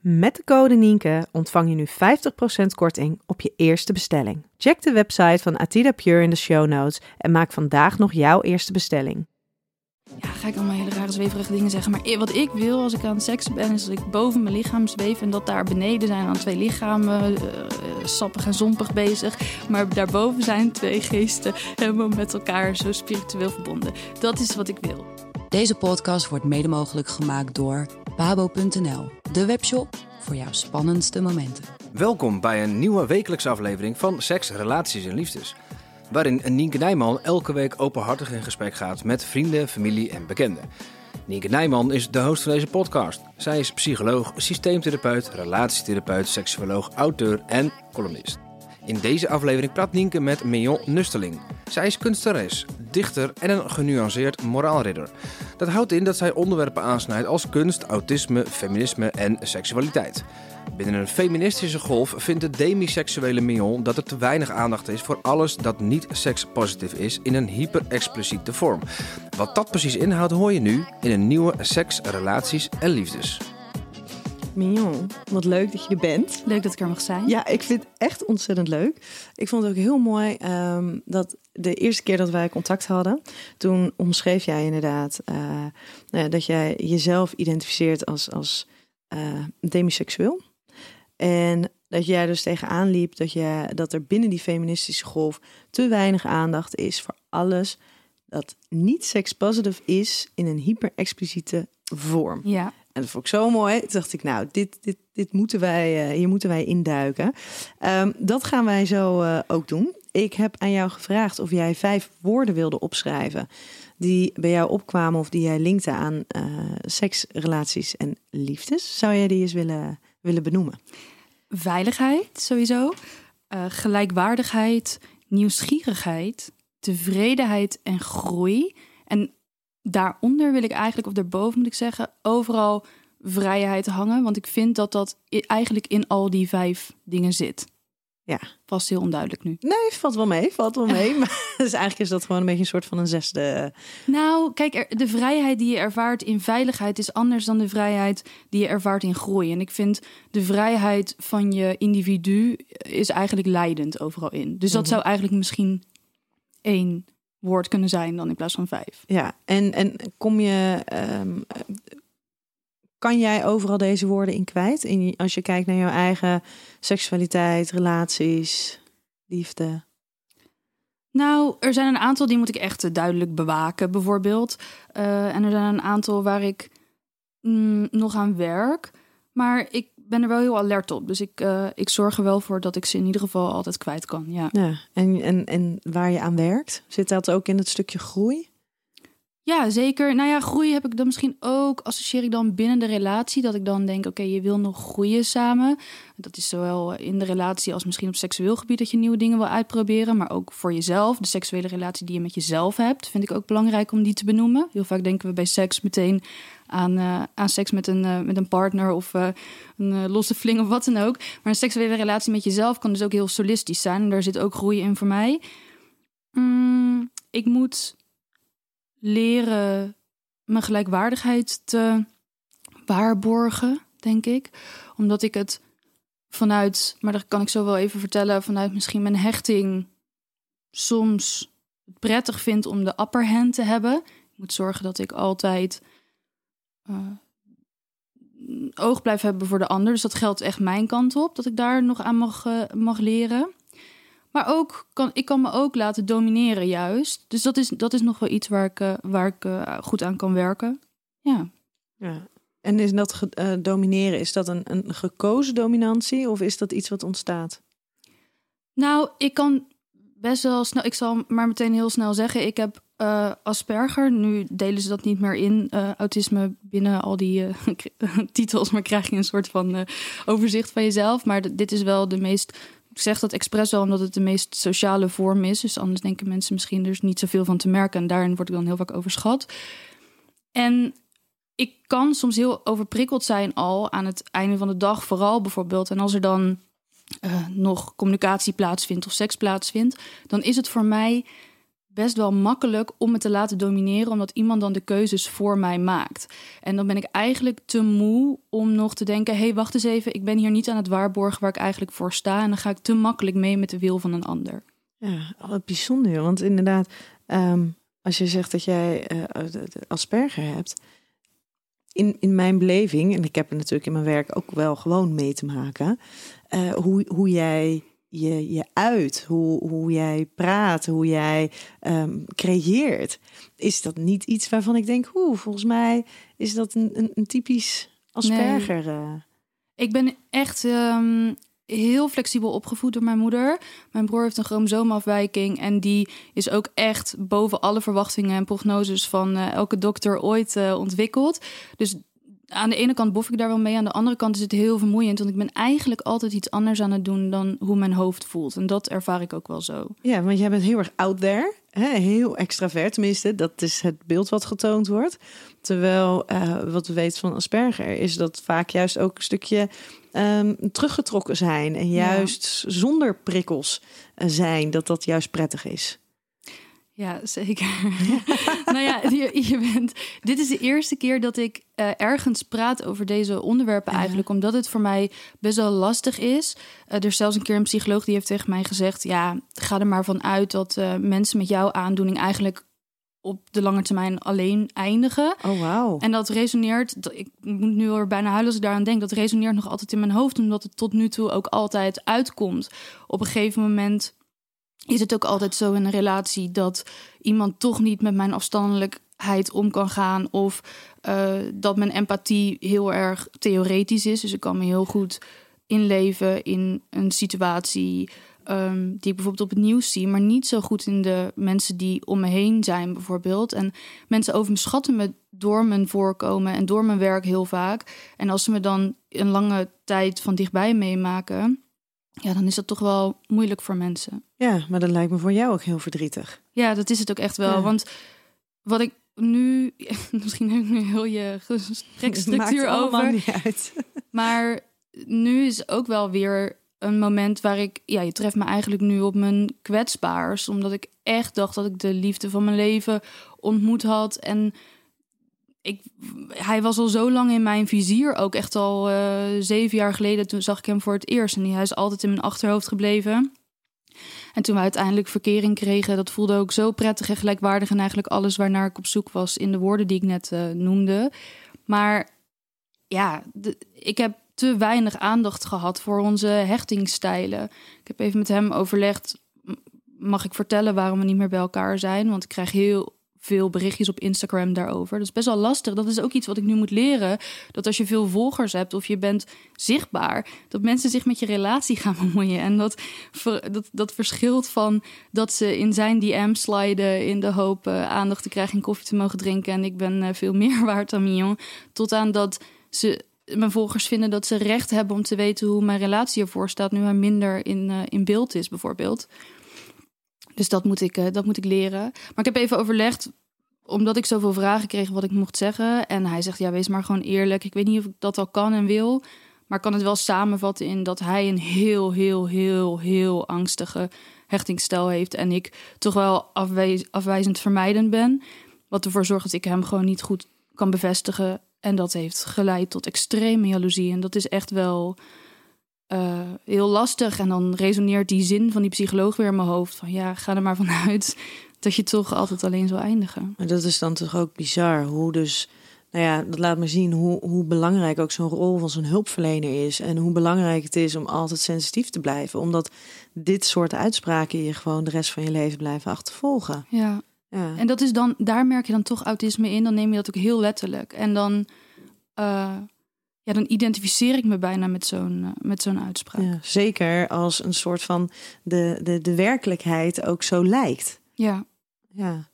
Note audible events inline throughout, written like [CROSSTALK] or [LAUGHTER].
Met de code Nienke ontvang je nu 50% korting op je eerste bestelling. Check de website van Atida Pure in de show notes en maak vandaag nog jouw eerste bestelling. Ja, ga ik allemaal hele rare zweverige dingen zeggen. Maar wat ik wil als ik aan seks ben, is dat ik boven mijn lichaam zweef. En dat daar beneden zijn aan twee lichamen, uh, sappig en zompig bezig. Maar daarboven zijn twee geesten helemaal met elkaar zo spiritueel verbonden. Dat is wat ik wil. Deze podcast wordt mede mogelijk gemaakt door babo.nl, de webshop voor jouw spannendste momenten. Welkom bij een nieuwe wekelijkse aflevering van Seks, Relaties en Liefdes. Waarin Nienke Nijman elke week openhartig in gesprek gaat met vrienden, familie en bekenden. Nienke Nijman is de host van deze podcast. Zij is psycholoog, systeemtherapeut, relatietherapeut, seksuoloog, auteur en columnist. In deze aflevering praat Nienke met Mignon Nusteling. Zij is kunstenares, dichter en een genuanceerd moraalridder. Dat houdt in dat zij onderwerpen aansnijdt als kunst, autisme, feminisme en seksualiteit. Binnen een feministische golf vindt de demiseksuele Mignon dat er te weinig aandacht is voor alles dat niet sekspositief is in een hyper-expliciete vorm. Wat dat precies inhoudt hoor je nu in een nieuwe Seks, Relaties en Liefdes. Mignon, wat leuk dat je er bent. Leuk dat ik er mag zijn. Ja, ik vind het echt ontzettend leuk. Ik vond het ook heel mooi um, dat de eerste keer dat wij contact hadden, toen omschreef jij inderdaad uh, dat jij jezelf identificeert als, als uh, demiseksueel. En dat jij dus tegenaan liep dat, je, dat er binnen die feministische golf te weinig aandacht is voor alles dat niet sekspositief is in een hyper-expliciete vorm. Ja. En dat vond ik zo mooi. Dacht ik, nou, dit, dit, dit moeten wij, uh, hier moeten wij induiken. Um, dat gaan wij zo uh, ook doen. Ik heb aan jou gevraagd of jij vijf woorden wilde opschrijven die bij jou opkwamen of die jij linkte aan uh, seks, relaties en liefdes. Zou jij die eens willen, willen benoemen? Veiligheid sowieso, gelijkwaardigheid, nieuwsgierigheid, tevredenheid en groei. En daaronder wil ik eigenlijk, of daarboven moet ik zeggen, overal vrijheid hangen. Want ik vind dat dat eigenlijk in al die vijf dingen zit. Ja. Vast heel onduidelijk nu. Nee, valt wel mee, valt wel mee. [LAUGHS] maar dus eigenlijk is dat gewoon een beetje een soort van een zesde. Nou, kijk, er, de vrijheid die je ervaart in veiligheid is anders dan de vrijheid die je ervaart in groei. En ik vind de vrijheid van je individu is eigenlijk leidend overal in. Dus dat mm -hmm. zou eigenlijk misschien één woord kunnen zijn dan in plaats van vijf. Ja, en, en kom je. Um, kan jij overal deze woorden in kwijt? In, als je kijkt naar jouw eigen seksualiteit, relaties, liefde? Nou, er zijn een aantal die moet ik echt duidelijk bewaken, bijvoorbeeld. Uh, en er zijn een aantal waar ik mm, nog aan werk. Maar ik ben er wel heel alert op. Dus ik, uh, ik zorg er wel voor dat ik ze in ieder geval altijd kwijt kan. Ja. ja en, en, en waar je aan werkt, zit dat ook in het stukje groei? Ja, zeker. Nou ja, groei heb ik dan misschien ook, associeer ik dan binnen de relatie. Dat ik dan denk, oké, je wil nog groeien samen. Dat is zowel in de relatie als misschien op seksueel gebied dat je nieuwe dingen wil uitproberen. Maar ook voor jezelf. De seksuele relatie die je met jezelf hebt, vind ik ook belangrijk om die te benoemen. Heel vaak denken we bij seks meteen aan, uh, aan seks met een, uh, met een partner of uh, een losse fling of wat dan ook. Maar een seksuele relatie met jezelf kan dus ook heel solistisch zijn. En daar zit ook groei in voor mij. Mm, ik moet leren mijn gelijkwaardigheid te waarborgen, denk ik. Omdat ik het vanuit, maar dat kan ik zo wel even vertellen, vanuit misschien mijn hechting soms prettig vind om de upper hand te hebben. Ik moet zorgen dat ik altijd eh, oog blijf hebben voor de ander. Dus dat geldt echt mijn kant op, dat ik daar nog aan mag, eh, mag leren. Maar ook kan ik kan me ook laten domineren, juist. Dus dat is, dat is nog wel iets waar ik, eh, waar ik eh, goed aan kan werken. Ja. Ja. En is dat eh, domineren, is dat een, een gekozen dominantie of is dat iets wat ontstaat? Nou, ik kan best wel snel. Ik zal maar meteen heel snel zeggen: ik heb eh, Asperger. Nu delen ze dat niet meer in, autisme, binnen al die [LAUGHS] titels. Maar krijg je een soort van overzicht van jezelf. Maar dit is wel de meest. Ik zeg dat expres wel omdat het de meest sociale vorm is. Dus anders denken mensen misschien er niet zoveel van te merken. En daarin word ik dan heel vaak overschat. En ik kan soms heel overprikkeld zijn al aan het einde van de dag, vooral bijvoorbeeld. En als er dan eh, nog communicatie plaatsvindt of seks plaatsvindt, dan is het voor mij best wel makkelijk om me te laten domineren, omdat iemand dan de keuzes voor mij maakt. En dan ben ik eigenlijk te moe om nog te denken: hé, hey, wacht eens even, ik ben hier niet aan het waarborgen waar ik eigenlijk voor sta. En dan ga ik te makkelijk mee met de wil van een ander. Ja, wat bijzonder. Want inderdaad, ehm, als je zegt dat jij de Asperger hebt, in, in mijn beleving, en ik heb er natuurlijk in mijn werk ook wel gewoon mee te maken, eh, hoe, hoe jij je, je uit, hoe, hoe jij praat, hoe jij ehm, creëert, is dat niet iets waarvan ik denk, oeh, volgens mij is dat een, een, een typisch Asperger. eh. Ik ben echt ehm, heel flexibel opgevoed door mijn moeder. Mijn broer heeft een chromosoomafwijking en die is ook echt boven alle verwachtingen en prognoses van eh, elke dokter ooit eh, ontwikkeld. Dus aan de ene kant bof ik daar wel mee, aan de andere kant is het heel vermoeiend, want ik ben eigenlijk altijd iets anders aan het doen dan hoe mijn hoofd voelt. En dat ervaar ik ook wel zo. Ja, want jij bent heel erg out there. Hè? Heel extravert, tenminste. Dat is het beeld wat getoond wordt. Terwijl eh, wat we weten van Asperger is dat vaak juist ook een stukje ehm, teruggetrokken zijn. En Ja. juist zonder prikkels eh, zijn. Dat dat juist prettig is. Ja, zeker. [LAUGHS] nou ja, je, je bent, dit is de eerste keer dat ik eh, ergens praat over deze onderwerpen eigenlijk. Omdat het voor mij best wel lastig is. Eh, er is zelfs een keer een psycholoog die heeft tegen mij gezegd... ja, ga er maar van uit dat eh, mensen met jouw aandoening... eigenlijk op de lange termijn alleen eindigen. Oh, wauw. En dat resoneert, dat- ik moet nu weer bijna huilen als ik daaraan denk... dat resoneert nog altijd in mijn hoofd... omdat het tot nu toe ook altijd uitkomt. Op een gegeven moment is het ook altijd zo in een relatie dat iemand toch niet met mijn afstandelijkheid om kan gaan. Of eh, dat mijn empathie heel erg theoretisch is. Dus ik kan me heel goed inleven in een situatie ehm, die ik bijvoorbeeld op het nieuws zie, maar niet zo goed in de mensen die om me heen zijn, bijvoorbeeld. En mensen overschatten me door mijn voorkomen en door mijn werk heel vaak. En als ze me dan een lange tijd van dichtbij meemaken, ja, dan is dat toch wel moeilijk voor mensen. Ja, maar dat lijkt me voor jou ook heel verdrietig. Ja, dat is het ook echt wel. Ja. Want wat ik nu, [LAUGHS] misschien heb ik nu heel je gesprekstructuur [LAUGHS] Maakt allemaal over. niet uit. [LAUGHS] Maar nu is ook wel weer een moment waar ik, ja, je treft me eigenlijk nu op mijn kwetsbaars. Omdat ik echt dacht dat ik de liefde van mijn leven ontmoet had. En ik, hij was al zo lang in mijn vizier, ook echt al eh, zeven jaar geleden. Toen zag ik hem voor het eerst. En hij is altijd in mijn achterhoofd gebleven. En toen we uiteindelijk verkering kregen, dat voelde ook zo prettig en gelijkwaardig. En eigenlijk alles waarnaar ik op zoek was in de woorden die ik net eh, noemde. Maar ja, ik heb te weinig aandacht gehad voor onze hechtingsstijlen. Ik heb even met hem overlegd. Mag ik vertellen waarom we niet meer bij elkaar zijn? Want ik krijg heel veel berichtjes op Instagram daarover. Dat is best wel lastig. Dat is ook iets wat ik nu moet leren. Dat als je veel volgers hebt of je bent zichtbaar, dat mensen zich met je relatie gaan [LAUGHS] bemoeien. En dat, dat, dat verschilt van dat ze in zijn DM sliden in de hoop eh, aandacht te krijgen en koffie te mogen drinken. En ik ben eh, veel [LAUGHS] meer waard dan Mignon. Tot aan dat ze mijn volgers vinden dat ze recht hebben om te weten hoe mijn relatie ervoor staat, nu hij minder in, eh, in beeld is, bijvoorbeeld. Dus dat moet, ik, eh, dat moet ik leren. Maar ik heb even overlegd, omdat ik zoveel vragen kreeg wat ik mocht zeggen. En hij zegt, ja, wees maar gewoon eerlijk. Ik weet niet of ik dat al kan en wil. Maar ik kan het wel samenvatten in dat hij een heel, heel, heel, heel angstige hechtingsstijl heeft. En ik toch wel afwijz- afwijzend vermijdend ben. Wat ervoor zorgt dat ik hem gewoon niet goed kan bevestigen. En dat heeft geleid tot extreme jaloezie. En dat is echt wel eh, heel lastig. En dan resoneert die zin van die psycholoog weer in mijn hoofd. Van ja, ga er maar [LAUGHS] vanuit dat je toch altijd alleen zal eindigen. Maar dat is dan toch ook bizar hoe dus nou ja, dat laat me zien hoe, hoe belangrijk ook zo'n rol van zo'n hulpverlener is. En hoe belangrijk het is om altijd sensitief te blijven. Omdat dit soort uitspraken je gewoon de rest van je leven blijven achtervolgen. Ja. Ja. En dat is dan, daar merk je dan toch autisme in. Dan neem je dat ook heel letterlijk. En dan, eh, ja, dan identificeer ik me bijna met zo'n eh, met zo'n uitspraak. Ja. Zeker als een soort van de, de, de werkelijkheid ook zo lijkt. ja. Ja.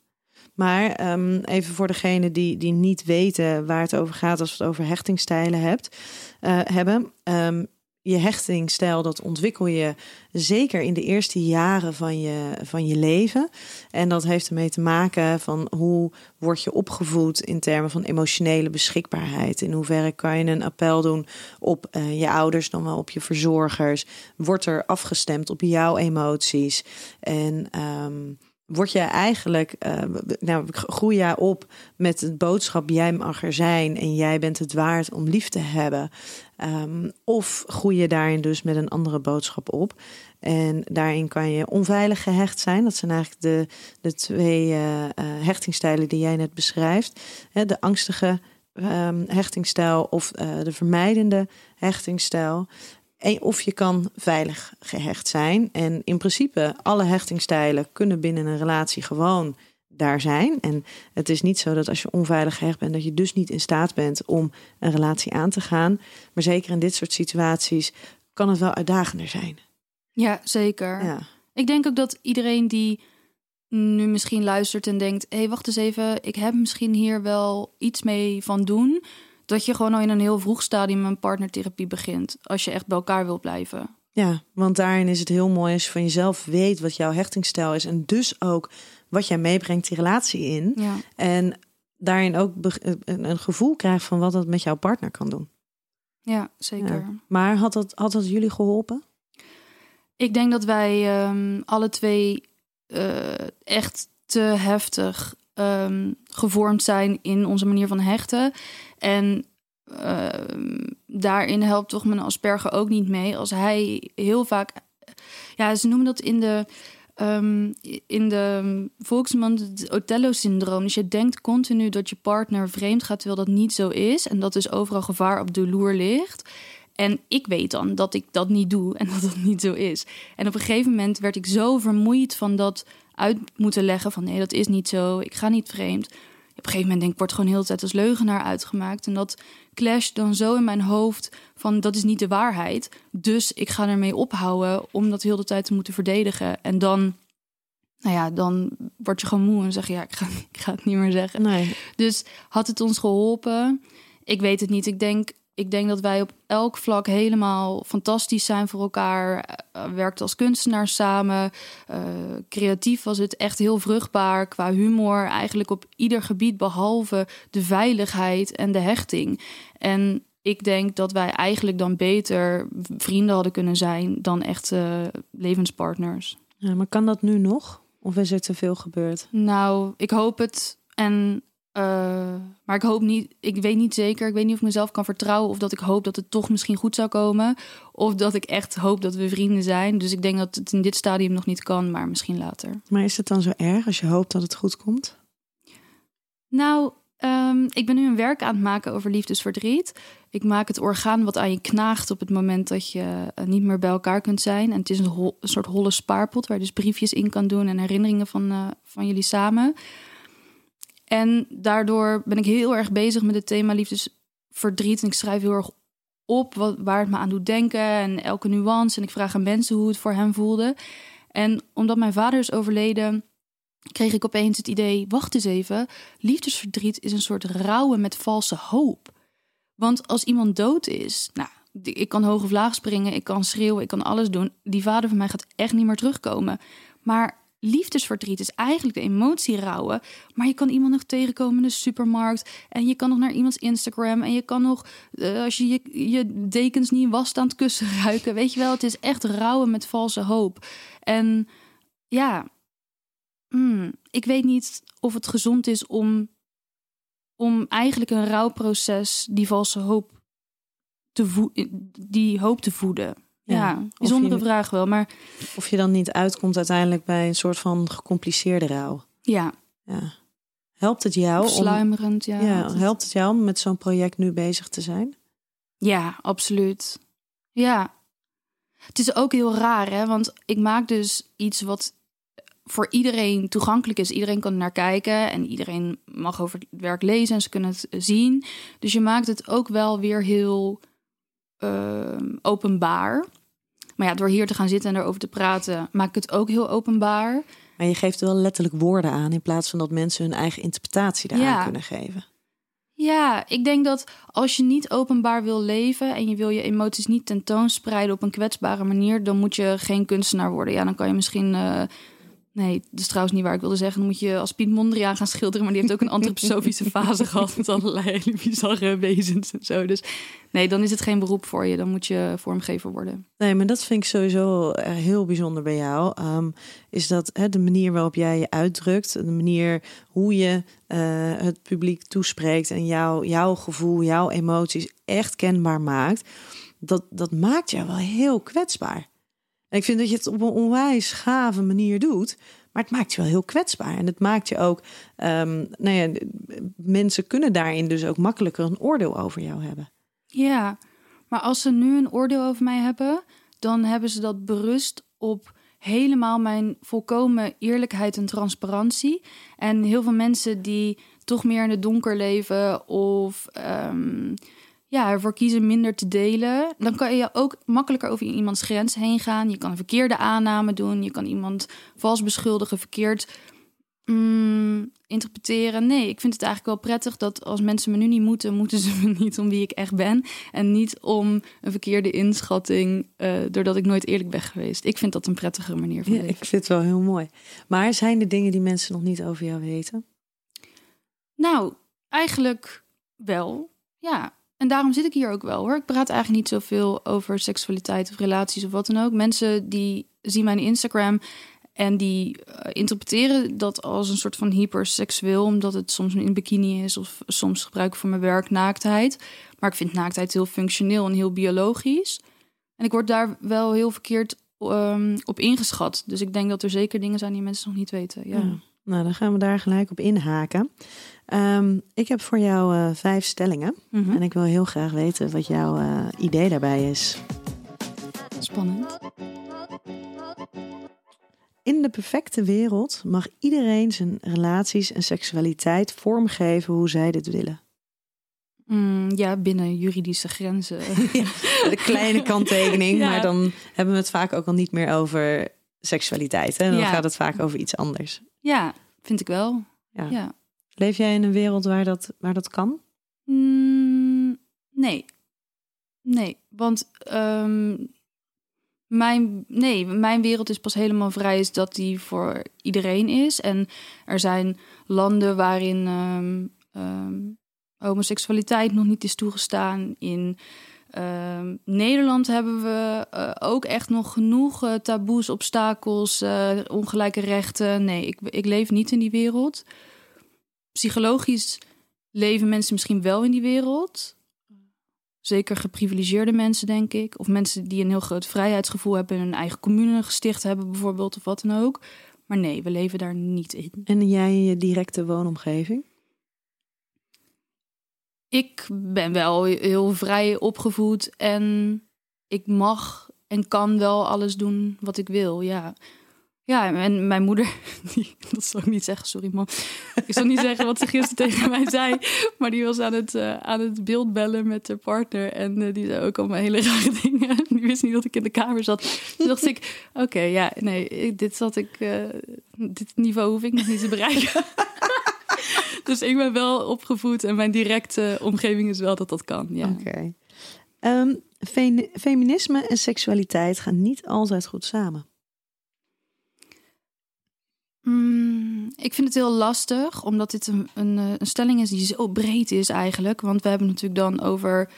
Maar ehm, even voor degene die, die niet weten waar het over gaat als we het over hechtingstijlen hebt, eh, hebben. Ehm, je hechtingstijl, dat ontwikkel je zeker in de eerste jaren van je, van je leven. En dat heeft ermee te maken van hoe word je opgevoed in termen van emotionele beschikbaarheid. In hoeverre kan je een appel doen op eh, je ouders, dan wel op je verzorgers. Wordt er afgestemd op jouw emoties? En ehm, word je eigenlijk, eh, nou, groei jij op met het boodschap: jij mag er zijn en jij bent het waard om lief te hebben. Ehm, of groei je daarin dus met een andere boodschap op. En daarin kan je onveilig gehecht zijn. Dat zijn eigenlijk de, de twee eh, eh, hechtingstijlen die jij net beschrijft. De angstige ehm, hechtingstijl of eh, de vermijdende hechtingstijl. En of je kan veilig gehecht zijn. En in principe, alle hechtingstijlen kunnen binnen een relatie gewoon daar zijn. En het is niet zo dat als je onveilig gehecht bent, dat je dus niet in staat bent om een relatie aan te gaan. Maar zeker in dit soort situaties kan het wel uitdagender zijn. Ja, zeker. Ja, Ik denk ook dat iedereen die nu misschien luistert en denkt: hé, hey, wacht eens even, ik heb misschien hier wel iets mee van doen. Dat je gewoon al in een heel vroeg stadium een partnertherapie begint. Als je echt bij elkaar wilt blijven. ja, want daarin is het heel mooi als je van jezelf weet wat jouw hechtingstijl is. En dus ook wat jij meebrengt die relatie in. Ja. En daarin ook een gevoel krijgt van wat dat met jouw partner kan doen. Ja, zeker. Ja. Maar had dat, had dat jullie geholpen? Ik denk dat wij ehm, alle twee eh, echt te heftig ehm, gevormd zijn in onze manier van hechten. En ehm, daarin helpt toch mijn Asperger ook niet mee. Als hij heel vaak. Ja, ze noemen dat in de. Ehm, in de volksmond het Othello-syndroom. Dus je denkt continu dat je partner vreemd gaat, terwijl dat niet zo is. En dat dus overal gevaar op de loer ligt. En ik weet dan dat ik dat niet doe en [LAUGHS] dat dat niet zo is. En op een gegeven moment werd ik zo vermoeid van dat uit moeten leggen van nee, dat is niet zo, ik ga niet vreemd. Op een gegeven moment denk ik, word gewoon heel de tijd als leugenaar uitgemaakt. En dat clasht dan zo in mijn hoofd van dat is niet de waarheid. Dus ik ga ermee ophouden om dat heel de tijd te moeten verdedigen. En dan, nou ja, dan word je gewoon moe en zeg je ja, ik ga, [LAUGHS] ik ga het niet meer zeggen. Nee. Dus had het ons geholpen? Ik weet het niet. Ik denk, ik denk dat wij op elk vlak helemaal fantastisch zijn voor elkaar. Uh, werkt als kunstenaar samen. Uh, creatief was het echt heel vruchtbaar. Qua humor eigenlijk op ieder gebied behalve de veiligheid en de hechting. En ik denk dat wij eigenlijk dan beter vrienden hadden kunnen zijn dan echt uh, levenspartners. Ja, maar kan dat nu nog? Of is er te veel gebeurd? Nou, ik hoop het. En uh, maar ik hoop niet, ik weet niet zeker, ik weet niet of ik mezelf kan vertrouwen of dat ik hoop dat het toch misschien goed zou komen. Of dat ik echt hoop dat we vrienden zijn. Dus ik denk dat het in dit stadium nog niet kan, maar misschien later. Maar is het dan zo erg als je hoopt dat het goed komt? Nou, um, ik ben nu een werk aan het maken over liefdesverdriet. Ik maak het orgaan wat aan je knaagt op het moment dat je uh, niet meer bij elkaar kunt zijn. En het is een, hol, een soort holle spaarpot waar je dus briefjes in kan doen en herinneringen van, uh, van jullie samen. En daardoor ben ik heel erg bezig met het thema liefdesverdriet. En ik schrijf heel erg op wat, waar het me aan doet denken en elke nuance. En ik vraag aan mensen hoe het voor hem voelde. En omdat mijn vader is overleden, kreeg ik opeens het idee: wacht eens even, liefdesverdriet is een soort rouwen met valse hoop. Want als iemand dood is, nou, ik kan hoog of laag springen, ik kan schreeuwen, ik kan alles doen. Die vader van mij gaat echt niet meer terugkomen. Maar liefdesverdriet is eigenlijk de emotie rouwen. Maar je kan iemand nog tegenkomen in de supermarkt. En je kan nog naar iemands Instagram. En je kan nog, uh, als je, je dekens niet wast aan het kussen [LAUGHS] ruiken. Weet je wel, het is echt rouwen met valse hoop. En ja, hmm, ik weet niet of het gezond is om, om eigenlijk een rouwproces die valse hoop te die hoop te voeden. Ja, bijzondere vraag wel. Maar of je dan niet uitkomt uiteindelijk bij een soort van gecompliceerde rouw. Ja. ja. Helpt het jou om, Sluimerend, ja. ja, helpt het jou om met zo'n project nu bezig te zijn? Ja, absoluut. Ja. Het is ook heel raar, hè? Want ik maak dus iets wat voor iedereen toegankelijk is. Iedereen kan er naar kijken en iedereen mag over het werk lezen en ze kunnen het zien. Dus je maakt het ook wel weer heel ehm, openbaar. Maar ja, door hier te gaan zitten en erover te praten, maak ik het ook heel openbaar. Maar je geeft wel letterlijk woorden aan in plaats van dat mensen hun eigen interpretatie daaraan Ja. kunnen geven. Ja, ik denk dat als je niet openbaar wil leven en je wil je emoties niet tentoonspreiden op een kwetsbare manier, dan moet je geen kunstenaar worden. Ja, dan kan je misschien. eh, nee, dat is trouwens niet waar ik wilde zeggen. Dan moet je als Piet Mondriaan gaan schilderen, maar die heeft ook een antroposofische [LAUGHS] fase gehad met allerlei hele bizarre wezens en zo. Dus nee, dan is het geen beroep voor je. Dan moet je vormgever worden. Nee, maar dat vind ik sowieso eh, heel bijzonder bij jou. Ehm, is dat hè, de manier waarop jij je uitdrukt, de manier hoe je eh, het publiek toespreekt en jouw jouw gevoel, jouw emoties echt kenbaar maakt. Dat, dat maakt jou wel heel kwetsbaar. En ik vind dat je het op een onwijs gave manier doet. Maar het maakt je wel heel kwetsbaar. En het maakt je ook. ehm, nou ja, mensen kunnen daarin dus ook makkelijker een oordeel over jou hebben. Ja, maar als ze nu een oordeel over mij hebben, dan hebben ze dat berust op helemaal mijn volkomen eerlijkheid en transparantie. En heel veel mensen die toch meer in het donker leven of ehm, ja, ervoor kiezen minder te delen, dan kan je ook makkelijker over iemands grens heen gaan. Je kan een verkeerde aanname doen, je kan iemand vals beschuldigen, verkeerd mm, interpreteren. Nee, ik vind het eigenlijk wel prettig dat als mensen me nu niet moeten, moeten ze [LAUGHS] me niet om wie ik echt ben. En niet om een verkeerde inschatting, eh, doordat ik nooit eerlijk ben geweest. Ik vind dat een prettigere manier van Ja, leven. ik vind het wel heel mooi. Maar zijn er dingen die mensen nog niet over jou weten? Nou, eigenlijk wel. Ja. En daarom zit ik hier ook wel hoor. Ik praat eigenlijk niet zoveel over seksualiteit of relaties of wat dan ook. Mensen die zien mijn Instagram en die eh, interpreteren dat als een soort van hyperseksueel, omdat het soms in bikini is of soms gebruik ik voor mijn werk naaktheid. Maar ik vind naaktheid heel functioneel en heel biologisch. En ik word daar wel heel verkeerd ehm, op ingeschat. Dus ik denk dat er zeker dingen zijn die mensen nog niet weten. Ja. Nou, dan gaan we daar gelijk op inhaken. Ehm, ik heb voor jou eh, vijf stellingen. Mhm. En ik wil heel graag weten wat jouw eh, idee daarbij is. Spannend. In de perfecte wereld mag iedereen zijn relaties en seksualiteit vormgeven hoe zij dit willen. Mm, ja, binnen juridische grenzen. [LAUGHS] De kleine [LAUGHS] kanttekening, Ja. maar dan hebben we het vaak ook al niet meer over seksualiteit. Hè? Dan Ja. gaat het vaak over iets anders. Ja, vind ik wel. Ja. Ja. Leef jij in een wereld waar dat, waar dat kan? Mm, nee. Nee, want ehm, mijn, nee, mijn wereld is pas helemaal vrij is dat die voor iedereen is. En er zijn landen waarin ehm, ehm, homoseksualiteit nog niet is toegestaan. In ehm, Nederland hebben we eh, ook echt nog genoeg eh, taboes, obstakels, eh, ongelijke rechten. Nee, ik, ik leef niet in die wereld. Psychologisch leven mensen misschien wel in die wereld. Zeker geprivilegeerde mensen, denk ik. Of mensen die een heel groot vrijheidsgevoel hebben... en een eigen commune gesticht hebben bijvoorbeeld, of wat dan ook. Maar nee, we leven daar niet in. En jij in je directe woonomgeving? Ik ben wel heel vrij opgevoed en ik mag en kan wel alles doen wat ik wil, ja. Ja, en mijn moeder, [LAUGHS] die, dat zal ik niet zeggen, sorry man. Ik zal niet zeggen wat ze gisteren tegen mij zei. Maar die was aan het, eh, aan het beeld bellen met haar partner. En eh, die zei ook allemaal hele rare [LAUGHS] dingen. Die wist niet dat ik in de kamer zat. Toen dacht ik, oké, ja, nee, dit zat ik... eh, dit niveau hoef ik nog niet te bereiken. [LAUGHS] dus ik ben wel opgevoed en mijn directe omgeving is wel dat dat kan, ja. Oké. Ehm, fe- feminisme en seksualiteit gaan niet altijd goed samen. Mm, ik vind het heel lastig, omdat dit een, een, eh, een stelling is die zo breed is eigenlijk. Want we hebben natuurlijk dan over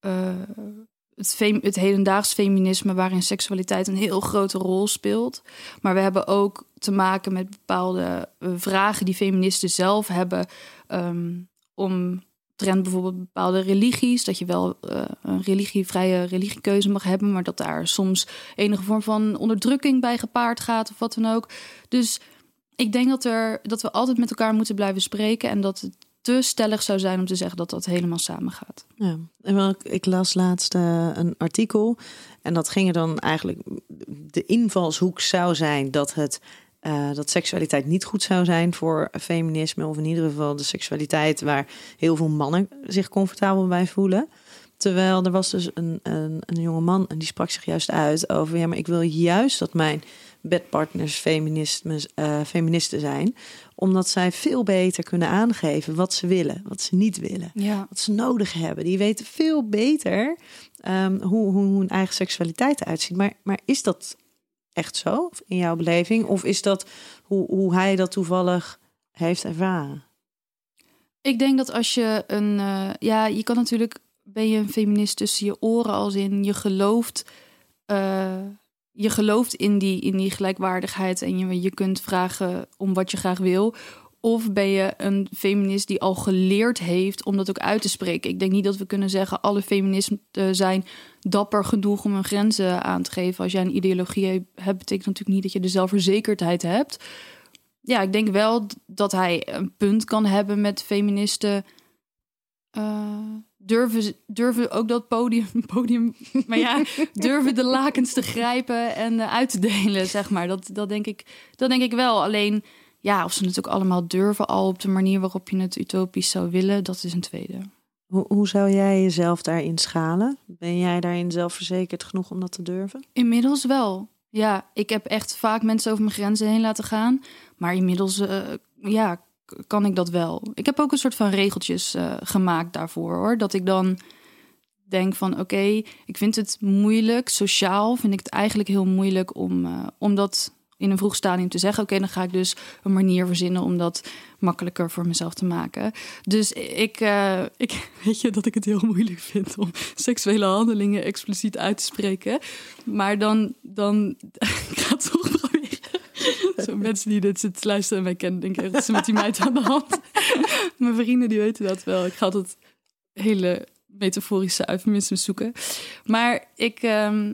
eh, het, fem- het hedendaags feminisme, waarin seksualiteit een heel grote rol speelt. Maar we hebben ook te maken met bepaalde eh, vragen die feministen zelf hebben ehm, om trend bijvoorbeeld bepaalde religies, dat je wel eh, een religievrije religiekeuze mag hebben, maar dat daar soms enige vorm van onderdrukking bij gepaard gaat of wat dan ook. Dus ik denk dat, er, dat we altijd met elkaar moeten blijven spreken. En dat het te stellig zou zijn om te zeggen dat dat helemaal samen gaat. Ja, en ik, las laatst eh, een artikel. En dat ging er dan eigenlijk. De invalshoek zou zijn dat het. eh, dat seksualiteit niet goed zou zijn voor feminisme, of in ieder geval de seksualiteit waar heel veel mannen zich comfortabel bij voelen. Terwijl er was dus een, een, een jonge man en die sprak zich juist uit over: ja, maar ik wil juist dat mijn bedpartners feminisme, eh, feministen zijn, omdat zij veel beter kunnen aangeven wat ze willen, wat ze niet willen Ja. wat ze nodig hebben. Die weten veel beter ehm, hoe, hoe hun eigen seksualiteit eruit ziet. Maar, maar is dat echt zo in jouw beleving? Of is dat hoe, hoe hij dat toevallig heeft ervaren? Ik denk dat als je een. eh, ja, je kan natuurlijk. Ben je een feminist tussen je oren, als in je gelooft. eh, je gelooft in die, in die gelijkwaardigheid en je, je kunt vragen om wat je graag wil. Of ben je een feminist die al geleerd heeft om dat ook uit te spreken? Ik denk niet dat we kunnen zeggen alle feministen zijn dapper genoeg om hun grenzen aan te geven. Als jij een ideologie hebt, betekent natuurlijk niet dat je de zelfverzekerdheid hebt. Ja, ik denk wel dat hij een punt kan hebben met feministen. eh, durven, durven ook dat podium, [LAUGHS] podium, maar ja, [LAUGHS] durven de lakens te grijpen en eh, uit te delen, zeg maar. Dat, dat, denk ik, dat denk ik wel. Alleen, ja, of ze het ook allemaal durven al op de manier waarop je het utopisch zou willen, dat is een tweede. Hoe, hoe zou jij jezelf daarin schalen? Ben jij daarin zelfverzekerd genoeg om dat te durven? Inmiddels wel. Ja, ik heb echt vaak mensen over mijn grenzen heen laten gaan. Maar inmiddels, eh, ja, kan ik dat wel. Ik heb ook een soort van regeltjes eh, gemaakt daarvoor, hoor. Dat ik dan denk van, oké, ik vind het moeilijk. Sociaal vind ik het eigenlijk heel moeilijk om, eh, om dat in een vroeg stadium te zeggen. Oké, dan ga ik dus een manier verzinnen om dat makkelijker voor mezelf te maken. Dus ik, eh, ik [LAUGHS] weet je dat ik het heel moeilijk vind om seksuele handelingen expliciet uit te spreken. Maar dan, dan [LAUGHS] ik ga toch. [LAUGHS] Zo mensen die dit zitten luisteren en mij kennen, denken is er met die meid aan de hand? [LAUGHS] Mijn vrienden die weten dat wel. Ik ga altijd hele metaforische eufemismes zoeken. Maar ik, ehm,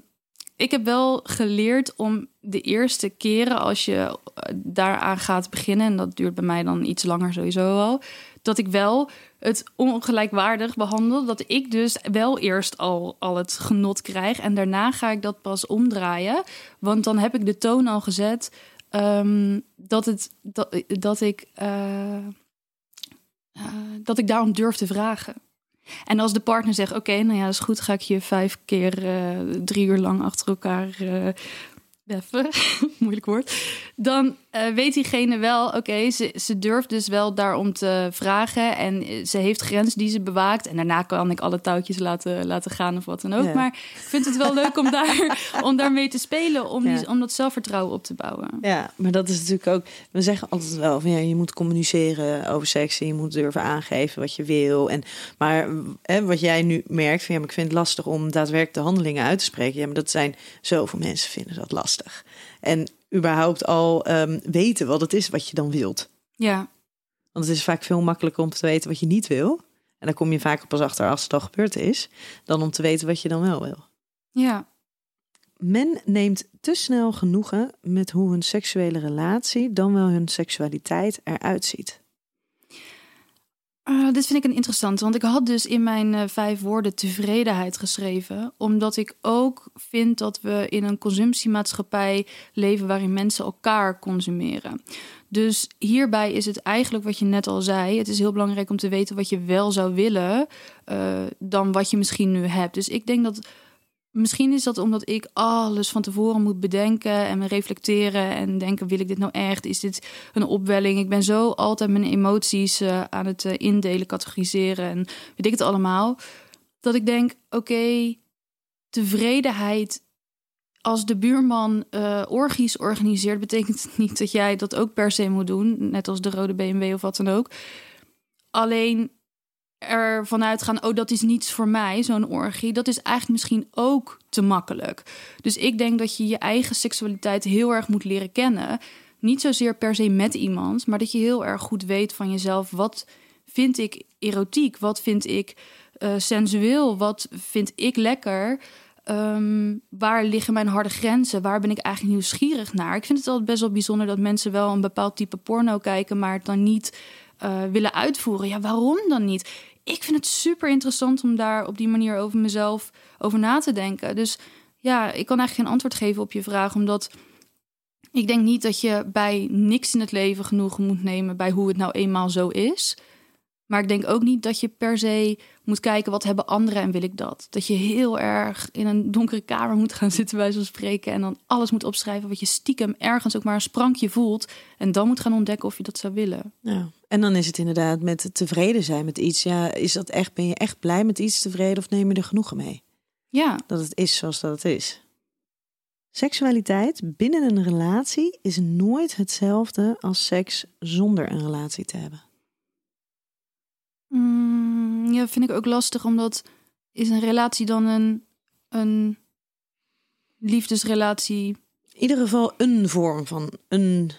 ik heb wel geleerd om de eerste keren als je eh, daaraan gaat beginnen, en dat duurt bij mij dan iets langer sowieso al, dat ik wel het ongelijkwaardig behandel. Dat ik dus wel eerst al, al het genot krijg en daarna ga ik dat pas omdraaien. Want dan heb ik de toon al gezet ehm, dat, het, dat, dat, ik, eh, eh, dat ik daarom durf te vragen. En als de partner zegt: Oké, nou ja, dat is goed, ga ik je vijf keer eh, drie uur lang achter elkaar beffen, [LAUGHS] moeilijk woord. Dan eh, weet diegene wel: Oké, ze, ze durft dus wel daarom te vragen. En eh, ze heeft grenzen die ze bewaakt. En daarna kan ik alle touwtjes laten, laten gaan of wat dan ook. Ja. Maar ik vind het wel leuk om, daar, [LAUGHS] om daarmee te spelen, om, die, om dat zelfvertrouwen op te bouwen. Ja, maar dat is natuurlijk ook. We zeggen altijd wel van ja, je moet communiceren over seks en je moet durven aangeven wat je wil. En maar hè, wat jij nu merkt van ja, maar ik vind het lastig om daadwerkelijk de handelingen uit te spreken. Ja, maar dat zijn zoveel mensen vinden dat lastig. En überhaupt al ehm, weten wat het is wat je dan wilt. Ja, Want het is vaak veel makkelijker om te weten wat je niet wil. En dan kom je vaak pas achter als het al gebeurd is, dan om te weten wat je dan wel wil. ja. Men neemt te snel genoegen met hoe hun seksuele relatie, dan wel hun seksualiteit eruit ziet. Ah, dit vind ik een interessante, want ik had dus in mijn eh, vijf woorden tevredenheid geschreven, omdat ik ook vind dat we in een consumptiemaatschappij leven waarin mensen elkaar consumeren. Dus hierbij is het eigenlijk wat je net al zei: het is heel belangrijk om te weten wat je wel zou willen, eh, dan wat je misschien nu hebt. Dus ik denk dat Misschien is dat omdat ik alles van tevoren moet bedenken en me reflecteren en denken: wil ik dit nou echt? Is dit een opwelling? Ik ben zo altijd mijn emoties eh, aan het eh, indelen, categoriseren en weet ik het allemaal. Dat ik denk: oké, tevredenheid. Als de buurman eh orgies organiseert, betekent [LAUGHS] niet dat jij dat ook per se moet doen. Net als de rode BMW of wat dan ook. Alleen er vanuit gaan, oh, dat is niets voor mij, zo'n orgie. Dat is eigenlijk misschien ook te makkelijk. Dus ik denk dat je je eigen seksualiteit heel erg moet leren kennen. Niet zozeer per se met iemand, maar dat je heel erg goed weet van jezelf. Wat vind ik erotiek? Wat vind ik eh, sensueel? Wat vind ik lekker? ehm, waar liggen mijn harde grenzen? Waar ben ik eigenlijk nieuwsgierig naar? Ik vind het altijd best wel bijzonder dat mensen wel een bepaald type porno kijken, maar het dan niet eh, willen uitvoeren. Ja, waarom dan niet? Ik vind het super interessant om daar op die manier over mezelf over na te denken. Dus ja, ik kan eigenlijk geen antwoord geven op je vraag, omdat ik denk niet dat je bij niks in het leven genoegen moet nemen bij hoe het nou eenmaal zo is. Maar ik denk ook niet dat je per se moet kijken wat hebben anderen en wil ik dat. Dat je heel erg in een donkere kamer moet gaan zitten bij zo'n spreken en dan alles moet opschrijven wat je stiekem ergens ook maar een sprankje voelt en dan moet gaan ontdekken of je dat zou willen. Ja. En dan is het inderdaad met tevreden zijn met iets. Ja, is dat echt ben je echt blij met iets tevreden of neem je er genoegen mee? Ja. Dat het is zoals dat het is. Seksualiteit binnen een relatie is nooit hetzelfde als seks zonder een relatie te hebben. Mm, ja, vind ik ook lastig, omdat is een relatie dan een, een liefdesrelatie? In ieder geval een vorm van een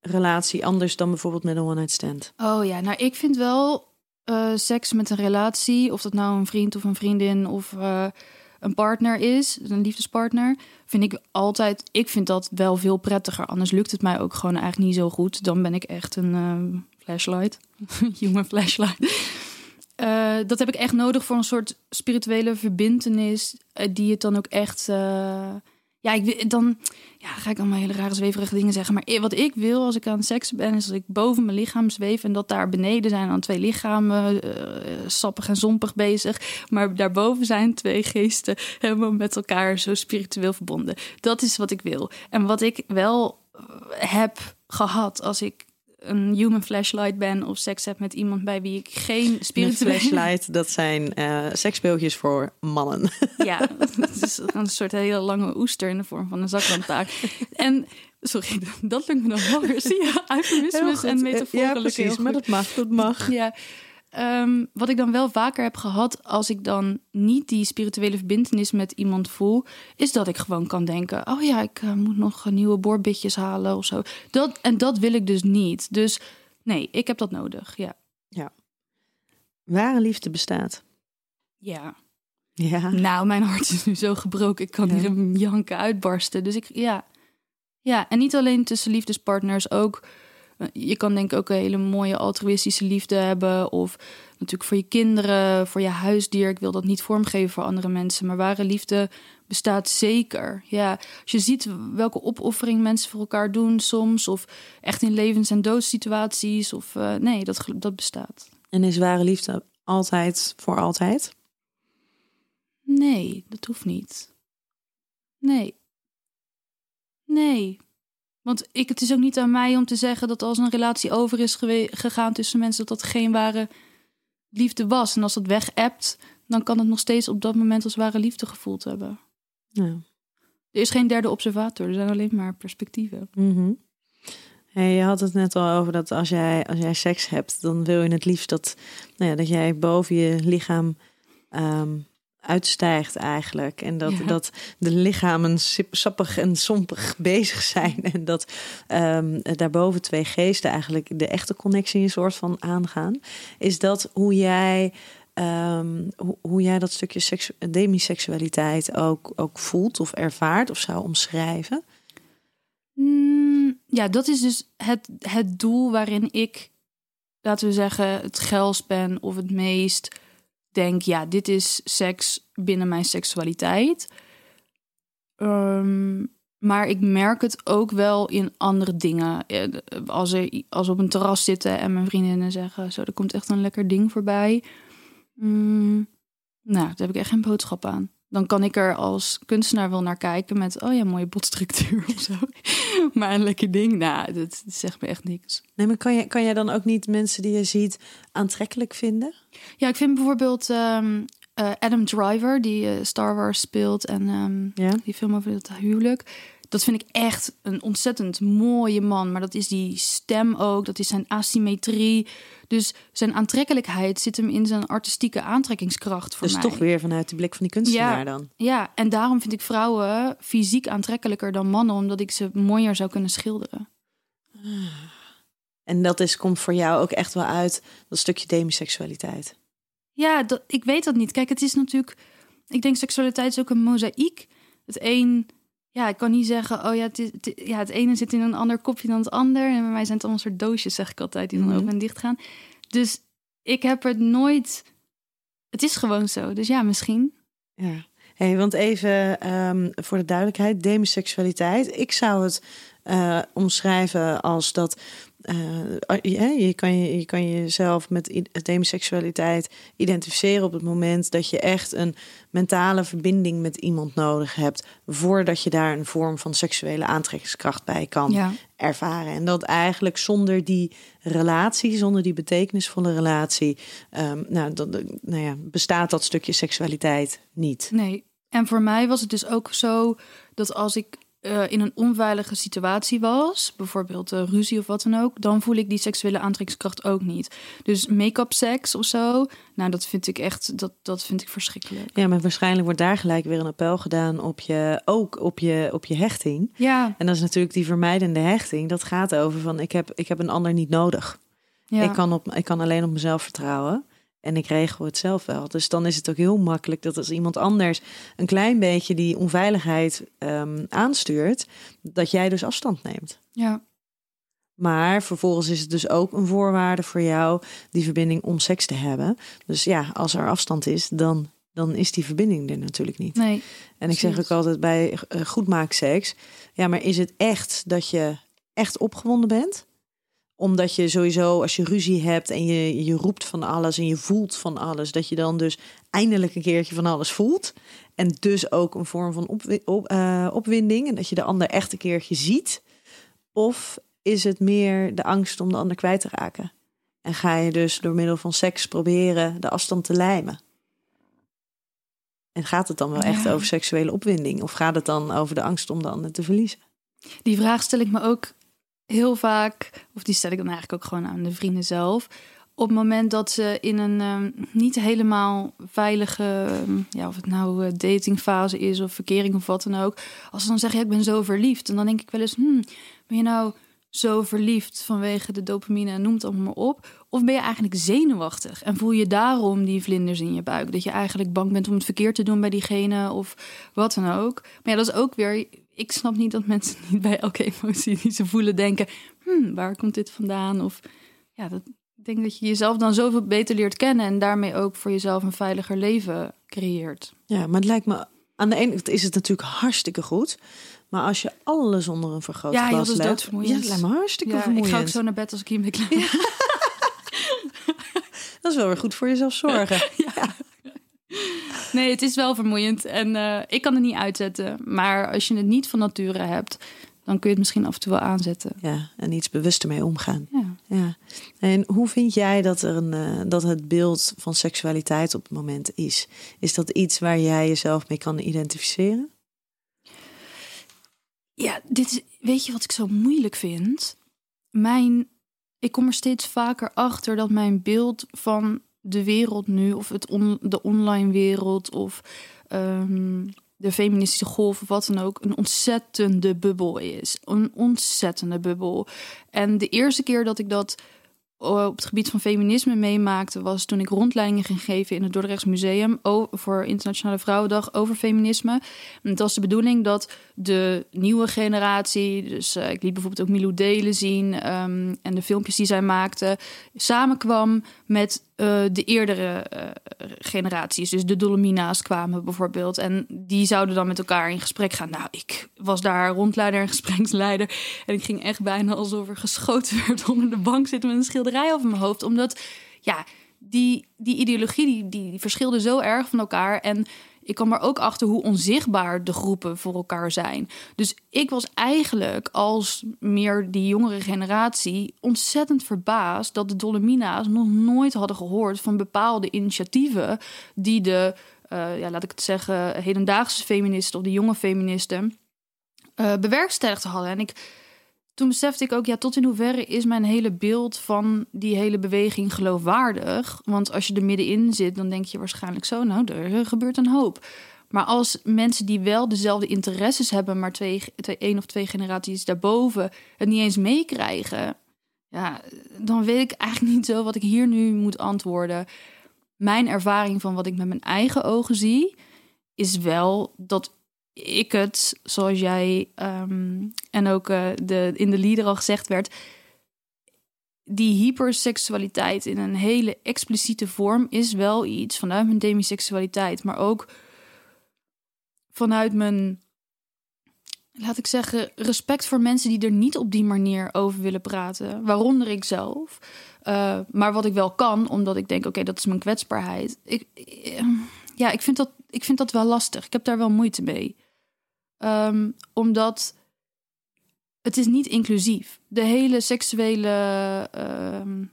relatie, anders dan bijvoorbeeld met een one-night stand. Oh ja, nou ik vind wel uh, seks met een relatie, of dat nou een vriend of een vriendin of uh, een partner is, een liefdespartner, vind ik altijd, ik vind dat wel veel prettiger. Anders lukt het mij ook gewoon eigenlijk niet zo goed. Dan ben ik echt een uh, flashlight, [LAUGHS] human flashlight. Uh, dat heb ik echt nodig voor een soort spirituele verbindenis, uh, die het dan ook echt. Ja, ik, dan ja, ga ik allemaal hele rare zweverige dingen zeggen. Maar wat ik wil als ik aan seks ben, is dat ik boven mijn lichaam zweef en dat daar beneden zijn dan twee lichamen, sappig en zompig bezig. Maar daarboven zijn twee geesten helemaal met elkaar zo spiritueel verbonden. Dat is wat ik wil. En wat ik wel heb gehad als ik een human flashlight ben of seks heb met iemand bij wie ik geen spirituele flashlight, dat zijn uh, seksspeeltjes voor mannen. [LAUGHS] Ja, het is een soort hele lange oester in de vorm van een zaklantaarn. en sorry, [LAUGHS] dat lukt me nog wel weer. Zie je, en metaforen. Ja, precies, maar dat mag, dat mag. Ja. Um, wat ik dan wel vaker heb gehad als ik dan niet die spirituele verbindenis met iemand voel, is dat ik gewoon kan denken: oh ja, ik uh, moet nog nieuwe boorbitjes halen of zo. Dat, en dat wil ik dus niet. Dus nee, ik heb dat nodig. Ja. Ja. Ware liefde bestaat. Ja. Ja. Nou, mijn hart is nu zo gebroken. Ik kan ja. hier een janken uitbarsten. Dus ik, ja. Ja, en niet alleen tussen liefdespartners, ook je kan denk ik ook een hele mooie altruïstische liefde hebben. Of natuurlijk voor je kinderen, voor je huisdier. Ik wil dat niet vormgeven voor andere mensen. Maar ware liefde bestaat zeker. Ja, als je ziet welke opoffering mensen voor elkaar doen soms. Of echt in levens- en doodssituaties. Of uh, nee, dat, dat bestaat. En is ware liefde altijd voor altijd? Nee, dat hoeft niet. Nee. Nee, want ik, het is ook niet aan mij om te zeggen dat als een relatie over is gegaan tussen mensen, dat dat geen ware liefde was. En als dat weg hebt, dan kan het nog steeds op dat moment als ware liefde gevoeld hebben. Ja. Er is geen derde observator, er zijn alleen maar perspectieven. Mm -hmm. hey, je had het net al over dat als jij, als jij seks hebt, dan wil je het liefst dat, nou ja, dat jij boven je lichaam um, uitstijgt eigenlijk. En dat, Ja. dat de lichamen sappig en sompig [LAUGHS] bezig zijn. En dat ehm, daarboven twee geesten eigenlijk de echte connectie een soort van aangaan. Is dat hoe jij, ehm, hoe, hoe jij dat stukje seksu- demiseksualiteit ook, ook voelt of ervaart of zou omschrijven? Mm, ja, dat is dus het, het doel waarin ik, laten we zeggen, het geilst ben of het meest denk, ja, dit is seks binnen mijn seksualiteit. Ehm, maar ik merk het ook wel in andere dingen. Eh, Als, er, als we op een terras zitten en mijn vriendinnen zeggen, zo, er komt echt een lekker ding voorbij. Mm, nou, daar heb ik echt geen boodschap aan. Dan kan ik er als kunstenaar wel naar kijken met, oh ja, mooie botstructuur of zo. [LAUGHS] Maar een lekker ding, nou, dat zegt me echt niks. Nee, maar kan, je, kan jij dan ook niet mensen die je ziet aantrekkelijk vinden? Ja, ik vind bijvoorbeeld ehm, eh, Adam Driver, die eh, Star Wars speelt en ehm, Ja. die film over het huwelijk. Dat vind ik echt een ontzettend mooie man. Maar dat is die stem ook, dat is zijn asymmetrie. Dus zijn aantrekkelijkheid zit hem in zijn artistieke aantrekkingskracht voor dus mij. toch weer vanuit de blik van die kunstenaar Ja. dan. Ja, en daarom vind ik vrouwen fysiek aantrekkelijker dan mannen, omdat ik ze mooier zou kunnen schilderen. En dat is, komt voor jou ook echt wel uit dat stukje demiseksualiteit. Ja, dat, ik weet dat niet. Kijk, het is natuurlijk. ik denk seksualiteit is ook een mozaïek. Het een, ja, ik kan niet zeggen, oh ja, het, is, het, ja, het ene zit in een ander kopje dan het ander. En bij mij zijn het allemaal soort doosjes, zeg ik altijd, die dan Mhm. open en dicht gaan. Dus ik heb het nooit. Het is gewoon zo. Dus ja, misschien. Ja. Hey, want even ehm, voor de duidelijkheid, demisexualiteit. Ik zou het eh, omschrijven als dat eh, je, je, kan je, je kan jezelf met demisexualiteit identificeren op het moment dat je echt een mentale verbinding met iemand nodig hebt voordat je daar een vorm van seksuele aantrekkingskracht bij kan Ja. ervaren. En dat eigenlijk zonder die relatie, zonder die betekenisvolle relatie, ehm, nou, dat, nou ja, bestaat dat stukje seksualiteit niet. Nee. En voor mij was het dus ook zo dat als ik eh, in een onveilige situatie was, bijvoorbeeld eh, ruzie of wat dan ook, dan voel ik die seksuele aantrekkingskracht ook niet. Dus make-up seks of zo, nou dat vind ik echt, dat, dat vind ik verschrikkelijk. Ja, maar waarschijnlijk wordt daar gelijk weer een appel gedaan op je, ook op je, op je hechting. Ja, En dat is natuurlijk die vermijdende hechting. Dat gaat over van ik heb, ik heb een ander niet nodig. ja. Ik, kan op, ik kan alleen op mezelf vertrouwen. En ik regel het zelf wel. Dus dan is het ook heel makkelijk dat als iemand anders een klein beetje die onveiligheid ehm, aanstuurt, dat jij dus afstand neemt. ja. Maar vervolgens is het dus ook een voorwaarde voor jou die verbinding om seks te hebben. Dus ja, als er afstand is, dan, dan is die verbinding er natuurlijk niet. nee. En ik zeg ook altijd bij uh, goedmaakseks, ja, maar is het echt dat je echt opgewonden bent? Omdat je sowieso, als je ruzie hebt en je, je roept van alles en je voelt van alles, dat je dan dus eindelijk een keertje van alles voelt. En dus ook een vorm van op, eh, opwinding en dat je de ander echt een keertje ziet. Of is het meer de angst om de ander kwijt te raken? En ga je dus door middel van seks proberen de afstand te lijmen? En gaat het dan wel echt Ja. over seksuele opwinding? Of gaat het dan over de angst om de ander te verliezen? Die vraag stel ik me ook heel vaak, of die stel ik dan eigenlijk ook gewoon aan de vrienden zelf. Op het moment dat ze in een ehm, niet helemaal veilige, ehm, ja, of het nou eh, datingfase is of verkering of wat dan ook. Als ze dan zeggen, ik ben zo verliefd. En dan denk ik wel eens, hmm, ben je nou zo verliefd vanwege de dopamine en noem het allemaal maar op? Of ben je eigenlijk zenuwachtig en voel je daarom die vlinders in je buik? Dat je eigenlijk bang bent om het verkeerd te doen bij diegene of wat dan ook. Maar ja, dat is ook weer... Ik snap niet dat mensen [LAUGHS] niet bij elke emotie die ze voelen denken... Hmm, waar komt dit vandaan? Of ja, dat, ik denk dat je jezelf dan zoveel beter leert kennen... en daarmee ook voor jezelf een veiliger leven creëert. Ja, maar het lijkt me aan de ene kant is het natuurlijk hartstikke goed. Maar als je alles onder een vergrootglas Ja, joh, dat is legt, doodvermoeiend. Ja, het lijkt me hartstikke Ja, ik vermoeiend. ga ook zo naar bed als ik hiermee klaar ben. [LAUGHS] Dat is wel weer goed voor jezelf zorgen. [LAUGHS] Nee, het is wel vermoeiend en eh, ik kan het niet uitzetten. Maar als je het niet van nature hebt, dan kun je het misschien af en toe wel aanzetten. Ja, en iets bewuster mee omgaan. Ja. Ja. En hoe vind jij dat, er een, eh, dat het beeld van seksualiteit op het moment is? Is dat iets waar jij jezelf mee kan identificeren? Ja, dit is, weet je wat ik zo moeilijk vind? Mijn, ik kom er steeds vaker achter dat mijn beeld van de wereld nu, of het on, de online wereld, of ehm, de feministische golf, of wat dan ook, een ontzettende bubbel is. Een ontzettende bubbel. En de eerste keer dat ik dat op het gebied van feminisme meemaakte, was toen ik rondleidingen ging geven in het Dordrechts Museum voor Internationale Vrouwendag over feminisme. En het was de bedoeling dat de nieuwe generatie, dus eh, ik liet bijvoorbeeld ook Milou Delen zien ehm, en de filmpjes die zij maakte, samenkwam met eh, de eerdere eh, generaties. Dus de Dolomina's kwamen bijvoorbeeld. En die zouden dan met elkaar in gesprek gaan. Nou, ik was daar rondleider en [LAUGHS] gespreksleider. En ik ging echt bijna alsof er geschoten werd onder de bank zitten met een schilderij over mijn hoofd. Omdat, ja, die, die ideologie die, die, verschilde zo erg van elkaar. En ik kwam er ook achter hoe onzichtbaar de groepen voor elkaar zijn. Dus ik was eigenlijk als meer die jongere generatie ontzettend verbaasd dat de Dolomina's nog nooit hadden gehoord van bepaalde initiatieven die de, eh, ja, laat ik het zeggen, hedendaagse feministen of de jonge feministen eh bewerkstelligd hadden. En ik, toen besefte ik ook, ja, tot in hoeverre is mijn hele beeld van die hele beweging geloofwaardig? Want als je er middenin zit, dan denk je waarschijnlijk zo, nou, er gebeurt een hoop. Maar als mensen die wel dezelfde interesses hebben, maar twee, twee, één of twee generaties daarboven het niet eens meekrijgen, ja, dan weet ik eigenlijk niet zo wat ik hier nu moet antwoorden. Mijn ervaring van wat ik met mijn eigen ogen zie, is wel dat ik het, zoals jij ehm, en ook eh, de, in de lieder al gezegd werd, die hyperseksualiteit in een hele expliciete vorm is wel iets vanuit mijn demiseksualiteit, maar ook vanuit mijn, laat ik zeggen, respect voor mensen die er niet op die manier over willen praten, waaronder ik zelf. Uh, maar wat ik wel kan, omdat ik denk, oké, dat is mijn kwetsbaarheid. Ik, ja, ik vind, dat, ik vind dat wel lastig. Ik heb daar wel moeite mee. Um, omdat het is niet inclusief. De hele seksuele, uh,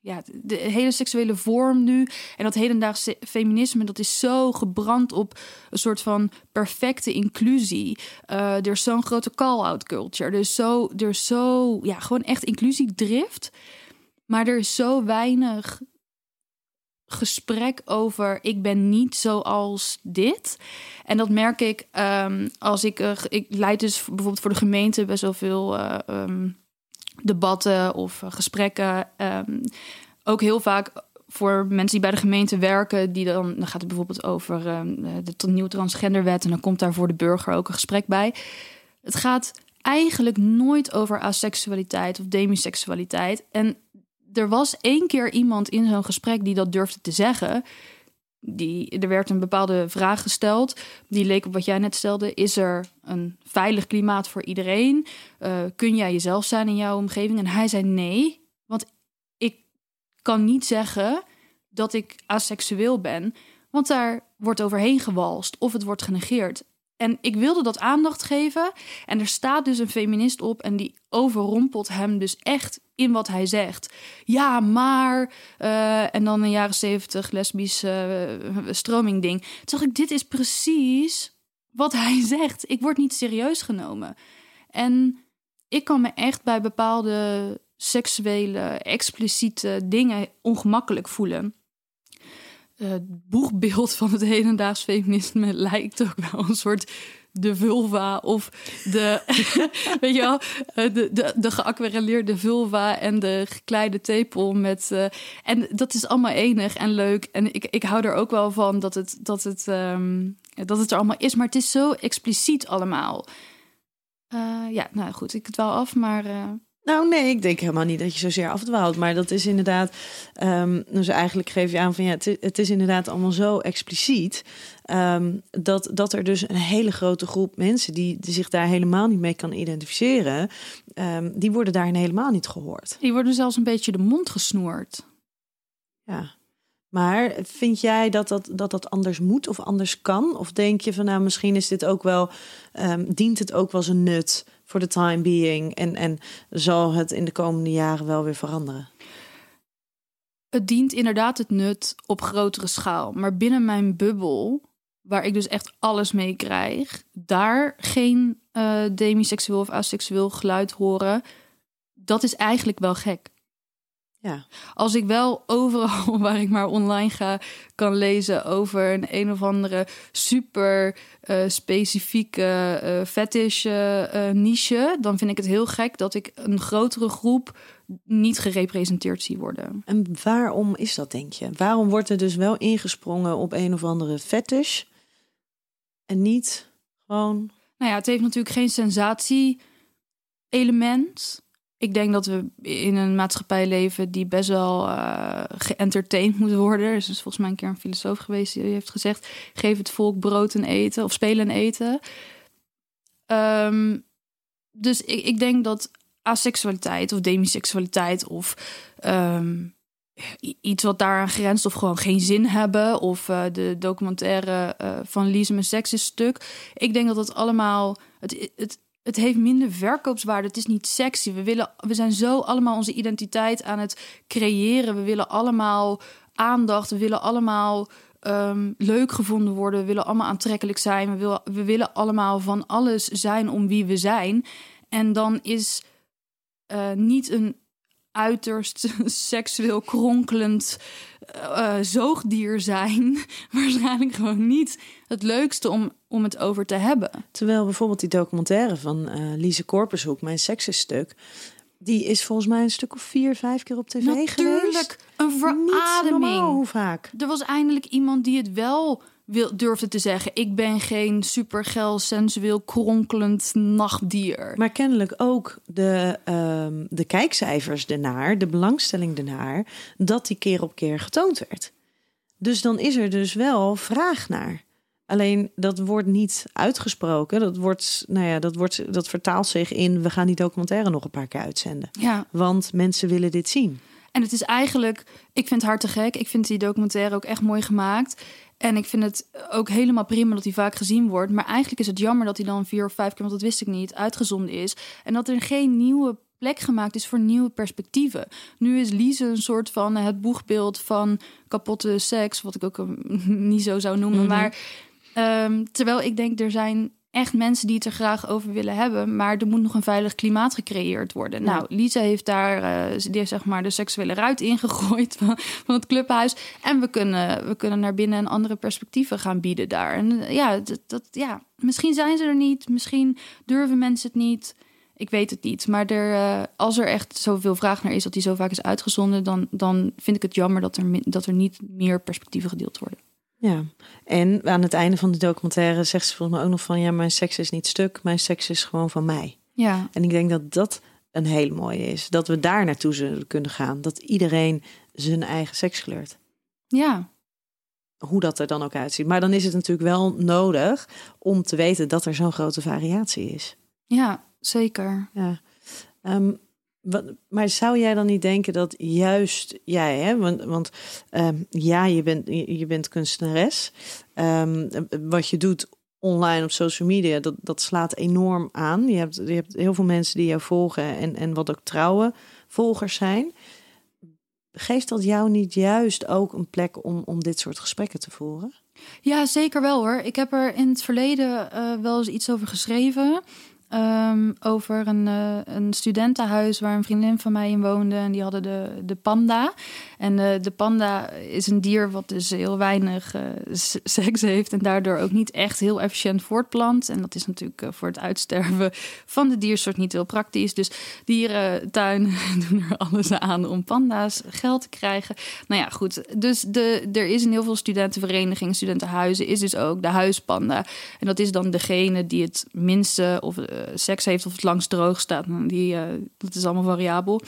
ja, de hele seksuele vorm nu en dat hedendaagse feminisme, dat is zo gebrand op een soort van perfecte inclusie. Uh, er is zo'n grote call-out culture. Er is zo, er is zo, ja, gewoon echt inclusiedrift. Maar er is zo weinig gesprek over ik ben niet zoals dit. En dat merk ik um, als ik, uh, ik leid dus bijvoorbeeld voor de gemeente best wel veel uh, um, debatten of uh, gesprekken. Um, ook heel vaak voor mensen die bij de gemeente werken, die dan, dan gaat het bijvoorbeeld over de nieuwe transgenderwet en dan komt daar voor de burger ook een gesprek bij. Het gaat eigenlijk nooit over asexualiteit of demiseksualiteit. En er was één keer iemand in zo'n gesprek die dat durfde te zeggen. Die, er werd een bepaalde vraag gesteld. Die leek op wat jij net stelde. Is er een veilig klimaat voor iedereen? Uh, kun jij jezelf zijn in jouw omgeving? En hij zei nee. Want ik kan niet zeggen dat ik asexueel ben. Want daar wordt overheen gewalst of het wordt genegeerd. En ik wilde dat aandacht geven. En er staat dus een feminist op en die overrompelt hem dus echt in wat hij zegt. Ja, maar. Uh, en dan een jaren zeventig lesbisch uh, stroming ding. Toen dacht ik, dit is precies wat hij [LAUGHS] zegt. Ik word niet serieus genomen. En ik kan me echt bij bepaalde seksuele, expliciete dingen ongemakkelijk voelen. Het boegbeeld van het hedendaags feminisme [LAUGHS] lijkt ook wel een soort de vulva of de, [LAUGHS] weet je wel, eh, de, de, de vulva en de gekleide tepel met. Uh, en dat is allemaal enig en leuk. En ik, ik hou er ook wel van dat het, dat, het, um, dat het er allemaal is, maar het is zo expliciet allemaal. Uh, ja, nou goed, ik het wel af, maar. Nou, nee, ik denk helemaal niet dat je zozeer afdwaalt. Maar dat is inderdaad. Um, dus eigenlijk geef je aan van ja, het, het is inderdaad allemaal zo expliciet. Um, dat, dat er dus een hele grote groep mensen die, die zich daar helemaal niet mee kan identificeren, um, die worden daarin helemaal niet gehoord. Die worden zelfs een beetje de mond gesnoerd. Ja. Maar vind jij dat dat, dat dat anders moet of anders kan? Of denk je van nou, misschien is dit ook wel, dient het ook wel zijn nut voor de time being en, en zal het in de komende jaren wel weer veranderen? Het dient inderdaad het nut op grotere schaal. Maar binnen mijn bubbel waar ik dus echt alles mee krijg, daar geen uh, demiseksueel of aseksueel geluid horen, dat is eigenlijk wel gek. Ja. Als ik wel overal [LAUGHS] waar ik maar online ga kan lezen over een een of andere super uh, specifieke uh, fetish uh, niche, dan vind ik het heel gek dat ik een grotere groep niet gerepresenteerd zie worden. En waarom is dat, denk je? Waarom wordt er dus wel ingesprongen op een of andere fetish en niet gewoon. Nou ja, het heeft natuurlijk geen sensatie-element. Ik denk dat we in een maatschappij leven die best wel uh, moet worden. Er is dus volgens mij een keer een filosoof geweest die heeft gezegd: geef het volk brood en eten of spelen en eten. Um, dus ik, ik denk dat asexualiteit of demiseksualiteit of um, iets wat daar grenst of gewoon geen zin hebben. Of uh, de documentaire uh, van Lise seks is stuk. Ik denk dat het allemaal... Het, het, het heeft minder verkoopswaarde. Het is niet sexy. We, willen, we zijn zo allemaal onze identiteit aan het creëren. We willen allemaal aandacht. We willen allemaal um, leuk gevonden worden. We willen allemaal aantrekkelijk zijn. We willen, we willen allemaal van alles zijn om wie we zijn. En dan is uh, niet een uiterst [LAUGHS] seksueel kronkelend uh, zoogdier zijn, [LAUGHS] waarschijnlijk gewoon niet het leukste om, om het over te hebben. Terwijl bijvoorbeeld die documentaire van uh, Lise Korpershoek, Mijn Seksenstuk, die is volgens mij een stuk of vier, vijf keer op tv Natuurlijk, geweest. een verademing. hoe vaak. Er was eindelijk iemand die het wel wil, durfde te zeggen: Ik ben geen supergeil, sensueel, kronkelend nachtdier. Maar kennelijk ook de, ehm, de kijkcijfers ernaar, de belangstelling ernaar, dat die keer op keer getoond werd. Dus dan is er dus wel vraag naar. Alleen dat wordt niet uitgesproken. Dat, wordt, nou ja, dat, wordt, dat vertaalt zich in: we gaan die documentaire nog een paar keer uitzenden. Ja. Want mensen willen dit zien. En het is eigenlijk, ik vind het hard te gek. Ik vind die documentaire ook echt mooi gemaakt. En ik vind het ook helemaal prima dat hij vaak gezien wordt. Maar eigenlijk is het jammer dat hij dan vier of vijf keer, want dat wist ik niet, uitgezonden is. En dat er geen nieuwe plek gemaakt is voor nieuwe perspectieven. Nu is Lise een soort van het boegbeeld van kapotte seks, wat ik ook um, [LAUGHS] niet zo zou noemen. Mhm. Maar ehm, terwijl ik denk, er zijn echt mensen die het er graag over willen hebben, maar er moet nog een veilig klimaat gecreëerd worden. Ja. Nou, Lisa heeft daar, eh, die heeft zeg maar de seksuele ruit ingegooid [LAUGHS] van, van het clubhuis. En we kunnen, we kunnen naar binnen en andere perspectieven gaan bieden daar. En eh, ja, dat, dat, ja, misschien zijn ze er niet, misschien durven mensen het niet. Ik weet het niet. Maar er, eh, als er echt zoveel vraag naar is dat die zo vaak is uitgezonden, dan, dan vind ik het jammer dat er, dat er niet meer perspectieven gedeeld worden. Ja, en aan het einde van de documentaire zegt ze volgens mij ook nog van... ja, mijn seks is niet stuk, mijn seks is gewoon van mij. Ja, En ik denk dat dat een hele mooie is. Dat we daar naartoe zullen kunnen gaan. Dat iedereen zijn eigen seks kleurt. ja, Hoe dat er dan ook uitziet. Maar dan is het natuurlijk wel nodig om te weten dat er zo'n grote variatie is. ja, zeker. Ja. Ehm, maar zou jij dan niet denken dat juist jij, hè, want, want ehm, ja, je bent, je, je bent kunstenares. Ehm, wat je doet online op social media, dat, dat slaat enorm aan. Je hebt, je hebt heel veel mensen die jou volgen en, en wat ook trouwe volgers zijn. Geeft dat jou niet juist ook een plek om, om dit soort gesprekken te voeren? Ja, zeker wel hoor. Ik heb er in het verleden eh, wel eens iets over geschreven. Ehm, over een, eh, een studentenhuis waar een vriendin van mij in woonde. En die hadden de, de panda. En eh, de panda is een dier wat dus heel weinig eh, seks heeft. En daardoor ook niet echt heel efficiënt voortplant. En dat is natuurlijk voor het uitsterven van de diersoort niet heel praktisch. Dus dierentuinen [LAUGHS] doen er alles aan om panda's geld te krijgen. Nou ja, goed. Dus de, er is in heel veel studentenverenigingen, studentenhuizen, is dus ook de huispanda. En dat is dan degene die het minste of seks heeft of het langst droog staat. Die, eh, dat is allemaal variabel.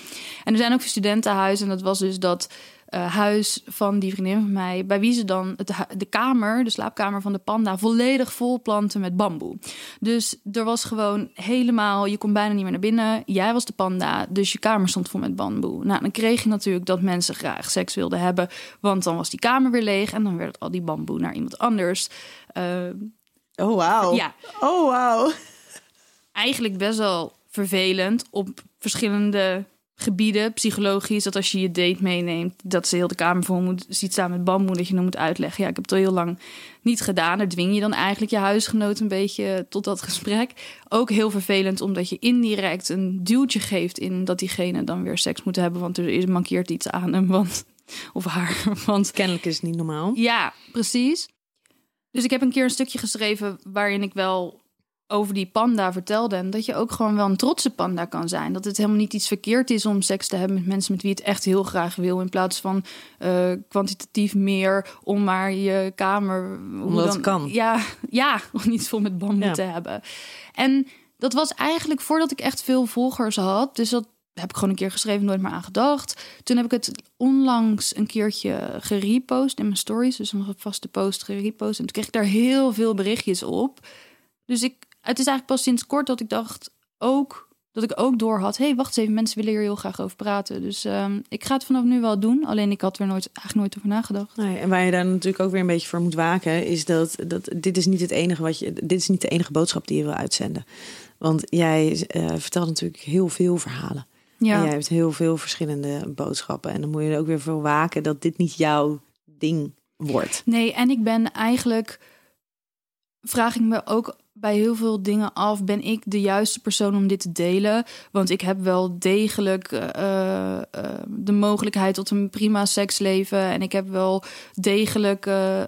En er zijn ook studentenhuizen. En dat was dus dat eh, huis van die vriendin van mij, bij wie ze dan het, de kamer, de slaapkamer van de panda, volledig vol planten met bamboe. Dus er was gewoon helemaal, je kon bijna niet meer naar binnen. Jij was de panda, dus je kamer stond vol met bamboe. Nou, dan kreeg je natuurlijk dat mensen graag seks wilden hebben, want dan was die kamer weer leeg en dan werd al die bamboe naar iemand anders. Eh, Oh, wauw. ja, Oh, wauw. Eigenlijk best wel vervelend op verschillende gebieden, psychologisch, dat als je je date meeneemt, dat ze heel de kamer vol moet, ziet staan met bamboe, dat je dan moet uitleggen. Ja, ik heb het al heel lang niet gedaan. Daar dwing je dan eigenlijk je huisgenoot een beetje tot dat gesprek. Ook heel vervelend, omdat je indirect een duwtje geeft in dat diegene dan weer seks moet hebben, want er is mankeert iets aan hem, want, of haar. [LAUGHS] Want Kennelijk is het niet normaal. ja, precies. Dus ik heb een keer een stukje geschreven waarin ik wel over die panda vertelde. En dat je ook gewoon wel een trotse panda kan zijn. Dat het helemaal niet iets verkeerd is om seks te hebben met mensen met wie het echt heel graag wil. In plaats van eh, kwantitatief meer om maar je kamer. Omdat het kan. Ja, ja, om niet vol met bamboe Ja. te hebben. En dat was eigenlijk voordat ik echt veel volgers had. Dus dat heb ik gewoon een keer geschreven, nooit meer aan gedacht. Toen heb ik het onlangs een keertje gerepost in mijn stories. Dus een vaste post gerepost. En toen kreeg ik daar heel veel berichtjes op. Dus ik, het is eigenlijk pas sinds kort dat ik dacht ook dat ik ook door had. Hé, hey, wacht eens even, mensen willen hier heel graag over praten. Dus ehm, ik ga het vanaf nu wel doen. Alleen ik had er nooit, eigenlijk nooit over nagedacht. Nee, en waar je daar natuurlijk ook weer een beetje voor moet waken, is dat, dat dit is niet het enige wat je. Dit is niet de enige boodschap die je wil uitzenden. Want jij eh, vertelt natuurlijk heel veel verhalen. En Ja, jij hebt heel veel verschillende boodschappen. En dan moet je er ook weer voor waken dat dit niet jouw ding wordt. Nee, en ik ben eigenlijk. Vraag ik me ook bij heel veel dingen af: ben ik de juiste persoon om dit te delen? Want ik heb wel degelijk eh, eh, de mogelijkheid tot een prima seksleven. En ik heb wel degelijk eh,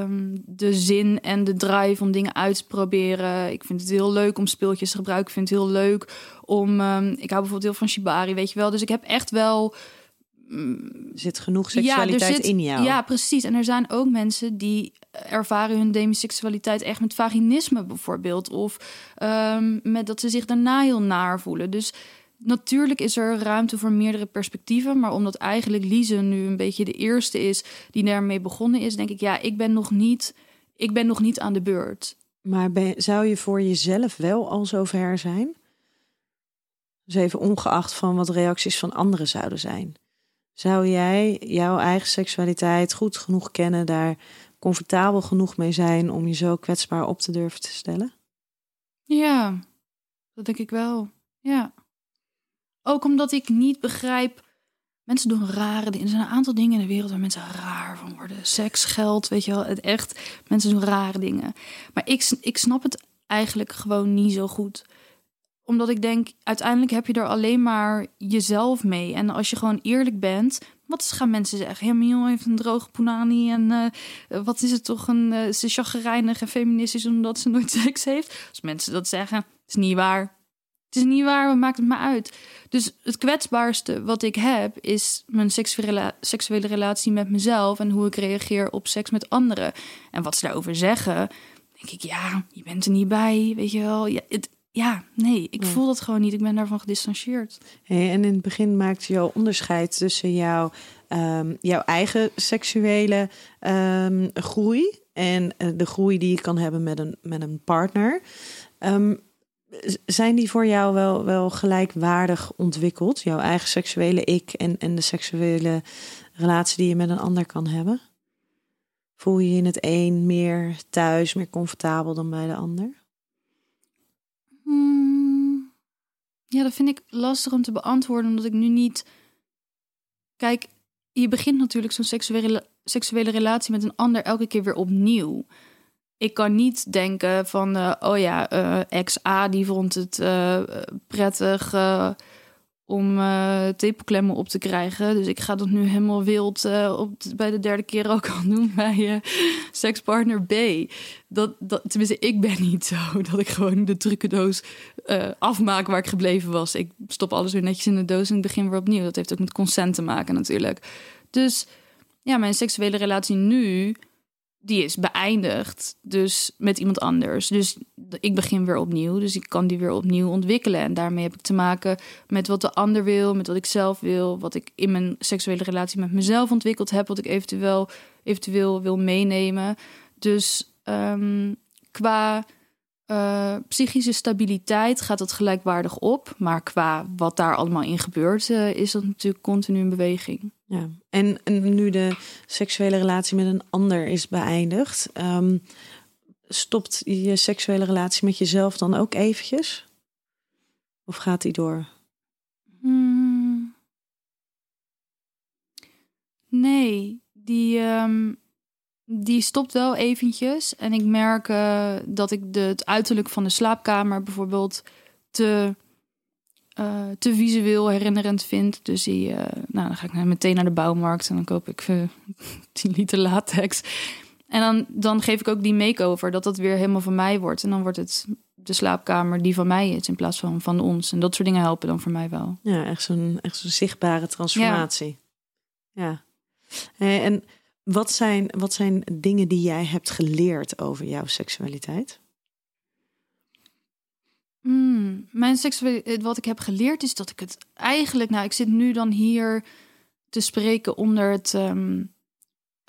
ehm, de zin en de drive om dingen uit te proberen. Ik vind het heel leuk om speeltjes te gebruiken. Ik vind het heel leuk om. ehm, ik hou bijvoorbeeld heel van Shibari, weet je wel. Dus ik heb echt wel. Er zit genoeg seksualiteit er zit- in jou. Ja, precies. En er zijn ook mensen die ervaren hun demiseksualiteit echt met vaginisme bijvoorbeeld. Of ehm, met dat ze zich daarna heel naar voelen. Dus natuurlijk is er ruimte voor meerdere perspectieven. Maar omdat eigenlijk Lise nu een beetje de eerste is die daarmee begonnen is, denk ik, ja, ik ben nog niet, ik ben nog niet aan de beurt. Maar ben, zou je voor jezelf wel al zover zijn? Dus even ongeacht van wat reacties van anderen zouden zijn. Zou jij jouw eigen seksualiteit goed genoeg kennen, daar comfortabel genoeg mee zijn om je zo kwetsbaar op te durven te stellen? Ja, dat denk ik wel. Ja. Ook omdat ik niet begrijp. Mensen doen rare dingen. Er zijn een aantal dingen in de wereld waar mensen raar van worden. Seks, geld, weet je wel. Het echt. Mensen doen rare dingen. Maar ik, ik snap het eigenlijk gewoon niet zo goed omdat ik denk, uiteindelijk heb je er alleen maar jezelf mee. En als je gewoon eerlijk bent, wat gaan mensen zeggen? Ja, heeft een droge punani en uh, wat is het toch een... Uh, ze chagrijnig en feministisch omdat ze nooit [LAUGHS] seks heeft. Als mensen dat zeggen, is niet waar. Het is niet waar, wat maakt het maar uit? Dus het kwetsbaarste wat ik heb is mijn seksuele, seksuele relatie met mezelf en hoe ik reageer op seks met anderen. En wat ze daarover zeggen, denk ik, ja, je bent er niet bij, weet je wel. Ja, ja, nee, ik voel dat gewoon niet. Ik ben daarvan gedistanceerd. Hey, en in het begin maakte je onderscheid tussen jouw, um, jouw eigen seksuele um, groei en uh, de groei die je kan hebben met een, met een partner. Um, zijn die voor jou wel, wel gelijkwaardig ontwikkeld? Jouw eigen seksuele ik en, en de seksuele relatie die je met een ander kan hebben? Voel je je in het een meer thuis, meer comfortabel dan bij de ander? Hmm. Ja, dat vind ik lastig om te beantwoorden, omdat ik nu niet. Kijk, je begint natuurlijk zo'n seksuele, seksuele relatie met een ander elke keer weer opnieuw. Ik kan niet denken van, uh, oh ja, uh, ex A die vond het uh, prettig om uh, tepelklemmen op te krijgen. Dus ik ga dat nu helemaal wild uh, op, bij de derde keer ook al [LAUGHS] doen bij uh, sekspartner B. Dat, dat, tenminste, ik ben niet zo [LAUGHS] dat ik gewoon de trucendoos afmaak waar ik gebleven was. Ik stop alles weer netjes in de doos en begin weer opnieuw. Dat heeft ook met consent te maken natuurlijk. Dus ja, mijn seksuele relatie nu die is beëindigd. Dus met iemand anders. Dus ik begin weer opnieuw. Dus ik kan die weer opnieuw ontwikkelen. En daarmee heb ik te maken met wat de ander wil, met wat ik zelf wil, wat ik in mijn seksuele relatie met mezelf ontwikkeld heb, wat ik eventueel, eventueel wil meenemen. Dus um, qua uh, psychische stabiliteit gaat dat gelijkwaardig op. Maar qua wat daar allemaal in gebeurt, uh, is dat natuurlijk continu in beweging. Ja, en, en nu de seksuele relatie met een ander is beëindigd, um, stopt je seksuele relatie met jezelf dan ook eventjes? Of gaat die door? Hmm. Nee, die, um, die stopt wel eventjes. En ik merk uh, dat ik de, het uiterlijk van de slaapkamer bijvoorbeeld te uh, te visueel herinnerend vind. Dus die, uh, nou, dan ga ik meteen naar de bouwmarkt en dan koop ik [LAUGHS] uh, 10 liter latex. En dan, dan geef ik ook die make-over, dat dat weer helemaal van mij wordt. En dan wordt het de slaapkamer die van mij is in plaats van van ons. En dat soort dingen helpen dan voor mij wel. Ja, echt zo'n echt zo'n zichtbare transformatie. Ja. ja. En wat zijn, wat zijn dingen die jij hebt geleerd over jouw seksualiteit? Mm, mijn seksualiteit, wat ik heb geleerd is dat ik het eigenlijk, nou, ik zit nu dan hier te spreken onder het um,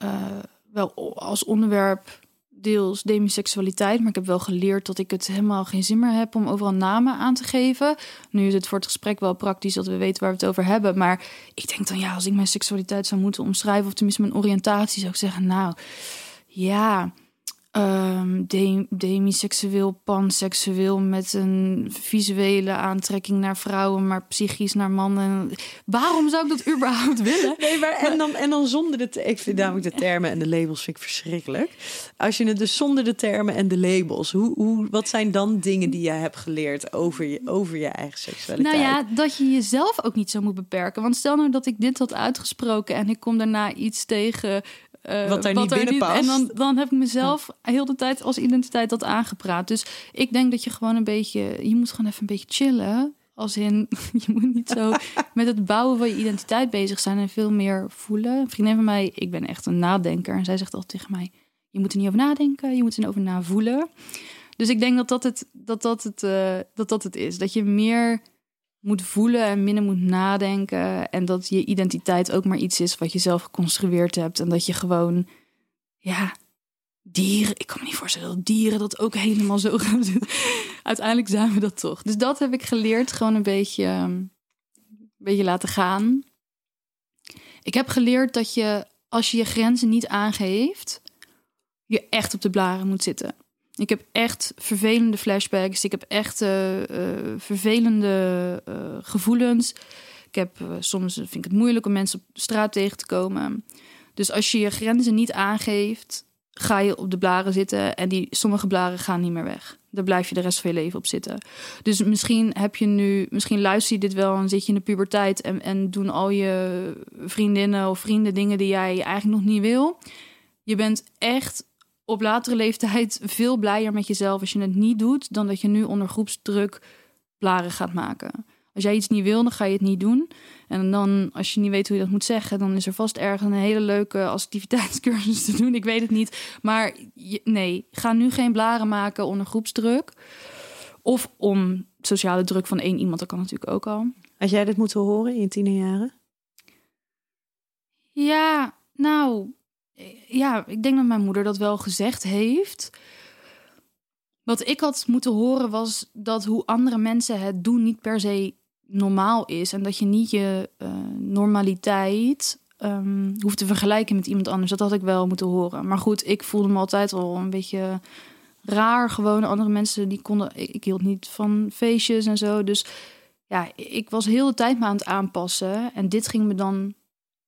uh, wel als onderwerp deels demiseksualiteit, maar ik heb wel geleerd dat ik het helemaal geen zin meer heb om overal namen aan te geven. Nu is het voor het gesprek wel praktisch dat we weten waar we het over hebben, maar ik denk dan ja, als ik mijn seksualiteit zou moeten omschrijven of tenminste mijn oriëntatie, zou ik zeggen, nou ja um, demiseksueel, panseksueel met een visuele aantrekking naar vrouwen, maar psychisch naar mannen. Waarom zou ik dat überhaupt willen? [LAUGHS] Nee, maar en dan, en dan zonder de. Ik vind namelijk de termen en de labels vind ik verschrikkelijk. Als je het dus zonder de termen en de labels, hoe, hoe, wat zijn dan dingen die jij hebt geleerd over je, over je eigen seksualiteit? Nou ja, dat je jezelf ook niet zo moet beperken. Want stel nou dat ik dit had uitgesproken en ik kom daarna iets tegen uh, wat daar niet binnen past. En dan, dan heb ik mezelf heel de tijd als identiteit dat aangepraat. Dus ik denk dat je gewoon een beetje... Je moet gewoon even een beetje chillen. Als in, [LAUGHS] je moet niet zo [LAUGHS] met het bouwen van je identiteit bezig zijn... en veel meer voelen. Een vriendin van mij, ik ben echt een nadenker. En zij zegt altijd tegen mij... je moet er niet over nadenken, je moet er over navoelen. Dus ik denk dat dat het, dat dat het, eh, dat dat het is. Dat je meer moet voelen en minder moet nadenken. En dat je identiteit ook maar iets is wat je zelf geconstrueerd hebt. En dat je gewoon, ja, dieren. Ik kan me niet voorstellen dat dieren dat ook helemaal zo gaan doen. [LAUGHS] Uiteindelijk zijn we dat toch. Dus dat heb ik geleerd. Gewoon een beetje, een beetje laten gaan. Ik heb geleerd dat je, als je je grenzen niet aangeeft, je echt op de blaren moet zitten. Ik heb echt vervelende flashbacks. Ik heb echt uh, vervelende uh, gevoelens. Ik heb soms vind ik het moeilijk om mensen op straat tegen te komen. Dus als je je grenzen niet aangeeft, ga je op de blaren zitten en die sommige blaren gaan niet meer weg. Daar blijf je de rest van je leven op zitten. Dus misschien heb je nu, misschien luister je dit wel en zit je in de puberteit en, en doen al je vriendinnen of vrienden dingen die jij eigenlijk nog niet wil. Je bent echt op latere leeftijd veel blijer met jezelf als je het niet doet, dan dat je nu onder groepsdruk blaren gaat maken. Als jij iets niet wil, dan ga je het niet doen. En dan, als je niet weet hoe je dat moet zeggen, dan is er vast ergens een hele leuke activiteitscursus te doen. Ik weet het niet. Maar nee, ga nu geen blaren maken onder groepsdruk. Of om sociale druk van één iemand, dat kan natuurlijk ook al. Had jij dit moeten horen in je tienerjaren? Ja, nou, ja, ik denk dat mijn moeder dat wel gezegd heeft. Wat ik had moeten horen was dat hoe andere mensen het doen niet per se normaal is. En dat je niet je uh, normaliteit um, hoeft te vergelijken met iemand anders. Dat had ik wel moeten horen. Maar goed, ik voelde me altijd al een beetje raar. Gewoon andere mensen die konden. Ik, hield niet van feestjes en zo. Dus ja, ik was heel de tijd me aan het aanpassen. En dit ging me dan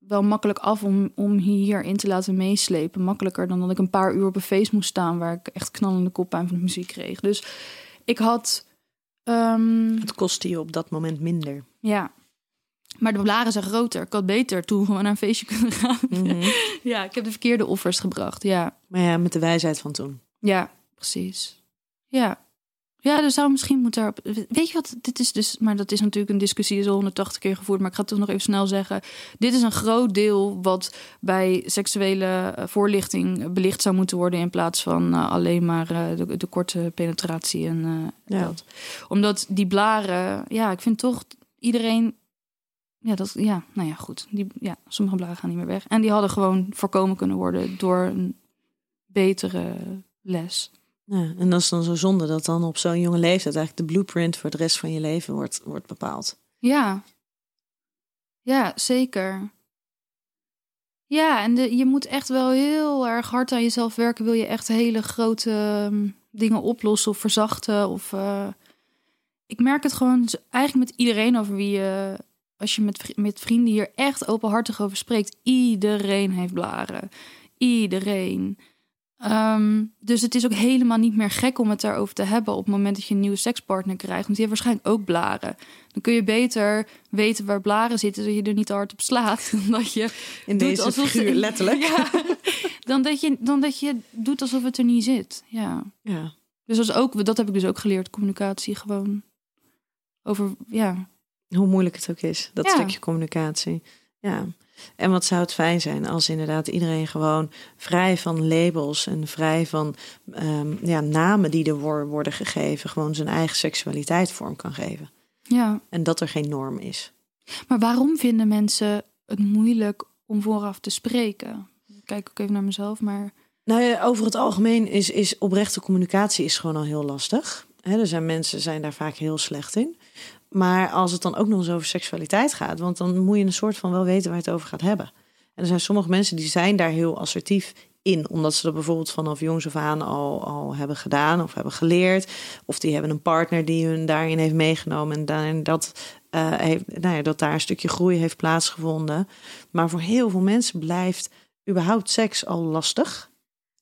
wel makkelijk af om, om hierin te laten meeslepen. Makkelijker dan dat ik een paar uur op een feest moest staan waar ik echt knallende koppijn van de muziek kreeg. Dus ik had. Um, het kostte je op dat moment minder. Ja. Maar de blaren zijn groter. Ik had beter toen gewoon naar een feestje kunnen gaan. Mhm. [LAUGHS] ja, ik heb de verkeerde offers gebracht. Ja. Maar ja, met de wijsheid van toen. Ja, precies. Ja. Ja, er zou misschien moeten erop. Weet je wat? Dit is dus. Maar dat is natuurlijk een discussie, die is al 180 keer gevoerd. Maar ik ga het toch nog even snel zeggen. Dit is een groot deel wat bij seksuele eh, voorlichting belicht zou moeten worden. In plaats van uh, alleen maar uh, de, de, korte penetratie en uh, ja. dat. Omdat die blaren. Ja, ik vind toch iedereen. Ja, dat, ja, nou ja, goed. Die, ja, sommige blaren gaan niet meer weg. En die hadden gewoon voorkomen kunnen worden door een betere les. Ja, en dat is dan zo zonde dat dan op zo'n jonge leeftijd eigenlijk de blueprint voor de rest van je leven wordt, wordt bepaald. Ja, ja, zeker. Ja, en de, je moet echt wel heel erg hard aan jezelf werken. Wil je echt hele grote um, dingen oplossen of verzachten? Of, uh, ik merk het gewoon eigenlijk met iedereen over wie je, als je met, met vrienden hier echt openhartig over spreekt. Iedereen heeft blaren. Iedereen. Um, dus het is ook helemaal niet meer gek om het daarover te hebben op het moment dat je een nieuwe sekspartner krijgt. Want die heeft waarschijnlijk ook blaren. Dan kun je beter weten waar blaren zitten, zodat je er niet hard op slaat. [LAUGHS] Dan dat je in deze alsof figuur, letterlijk. Ja, dan, dat je, dan dat je doet alsof het er niet zit. Ja. ja. Dus dat, is ook, dat heb ik dus ook geleerd, communicatie gewoon. Over, ja. Hoe moeilijk het ook is, dat stukje communicatie. Ja. En wat zou het fijn zijn als inderdaad iedereen gewoon vrij van labels en vrij van um, ja, namen die er worden gegeven, gewoon zijn eigen seksualiteit vorm kan geven. Ja. En dat er geen norm is. Maar waarom vinden mensen het moeilijk om vooraf te spreken? kijk ook even naar mezelf, maar. Nou ja, over het algemeen is, is oprechte communicatie is gewoon al heel lastig. He, er zijn mensen zijn daar vaak heel slecht in. Maar als het dan ook nog eens over seksualiteit gaat, want dan moet je een soort van wel weten waar het over gaat hebben. En er zijn sommige mensen die zijn daar heel assertief in, omdat ze dat bijvoorbeeld vanaf jongs af aan al, al hebben gedaan of hebben geleerd. Of die hebben een partner die hun daarin heeft meegenomen en daarin dat, uh, heeft, nou ja, dat daar een stukje groei heeft plaatsgevonden. Maar voor heel veel mensen blijft überhaupt seks al lastig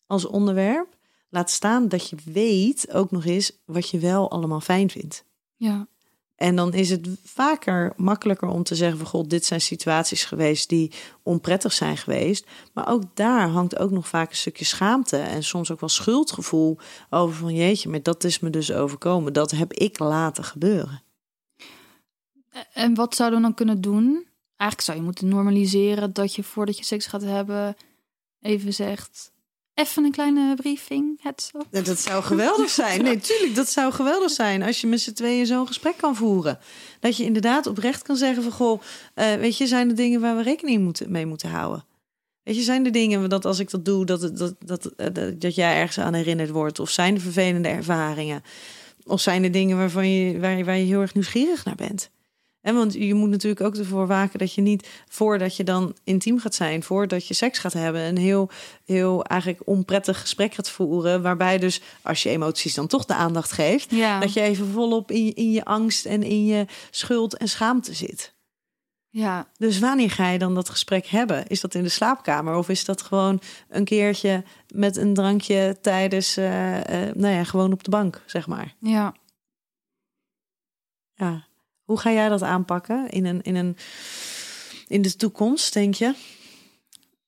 als onderwerp. Laat staan dat je weet ook nog eens wat je wel allemaal fijn vindt. Ja. En dan is het vaker makkelijker om te zeggen van god, dit zijn situaties geweest die onprettig zijn geweest. Maar ook daar hangt ook nog vaak een stukje schaamte en soms ook wel schuldgevoel over van jeetje, maar dat is me dus overkomen. Dat heb ik laten gebeuren. En wat zouden we dan kunnen doen? Eigenlijk zou je moeten normaliseren dat je voordat je seks gaat hebben even zegt, even een kleine briefing. Dat zou geweldig zijn. Nee, tuurlijk, dat zou geweldig zijn als je met z'n tweeën zo'n gesprek kan voeren. Dat je inderdaad oprecht kan zeggen van, goh, eh, weet je, zijn er dingen waar we rekening moeten, mee moeten houden? Weet je, zijn er dingen dat als ik dat doe, dat, dat, dat, eh, dat, dat jij ergens aan herinnerd wordt? Of zijn er vervelende ervaringen? Of zijn er dingen waarvan je, waar, waar je heel erg nieuwsgierig naar bent? En want je moet natuurlijk ook ervoor waken dat je niet voordat je dan intiem gaat zijn, voordat je seks gaat hebben, een heel, heel eigenlijk onprettig gesprek gaat voeren. Waarbij dus als je emoties dan toch de aandacht geeft, Ja. dat je even volop in je, in je angst en in je schuld en schaamte zit. ja, Dus wanneer ga je dan dat gesprek hebben? Is dat in de slaapkamer of is dat gewoon een keertje met een drankje tijdens, eh, eh, nou ja, gewoon op de bank, zeg maar? ja. Ja. Hoe ga jij dat aanpakken in, een, in, een, in de toekomst, denk je?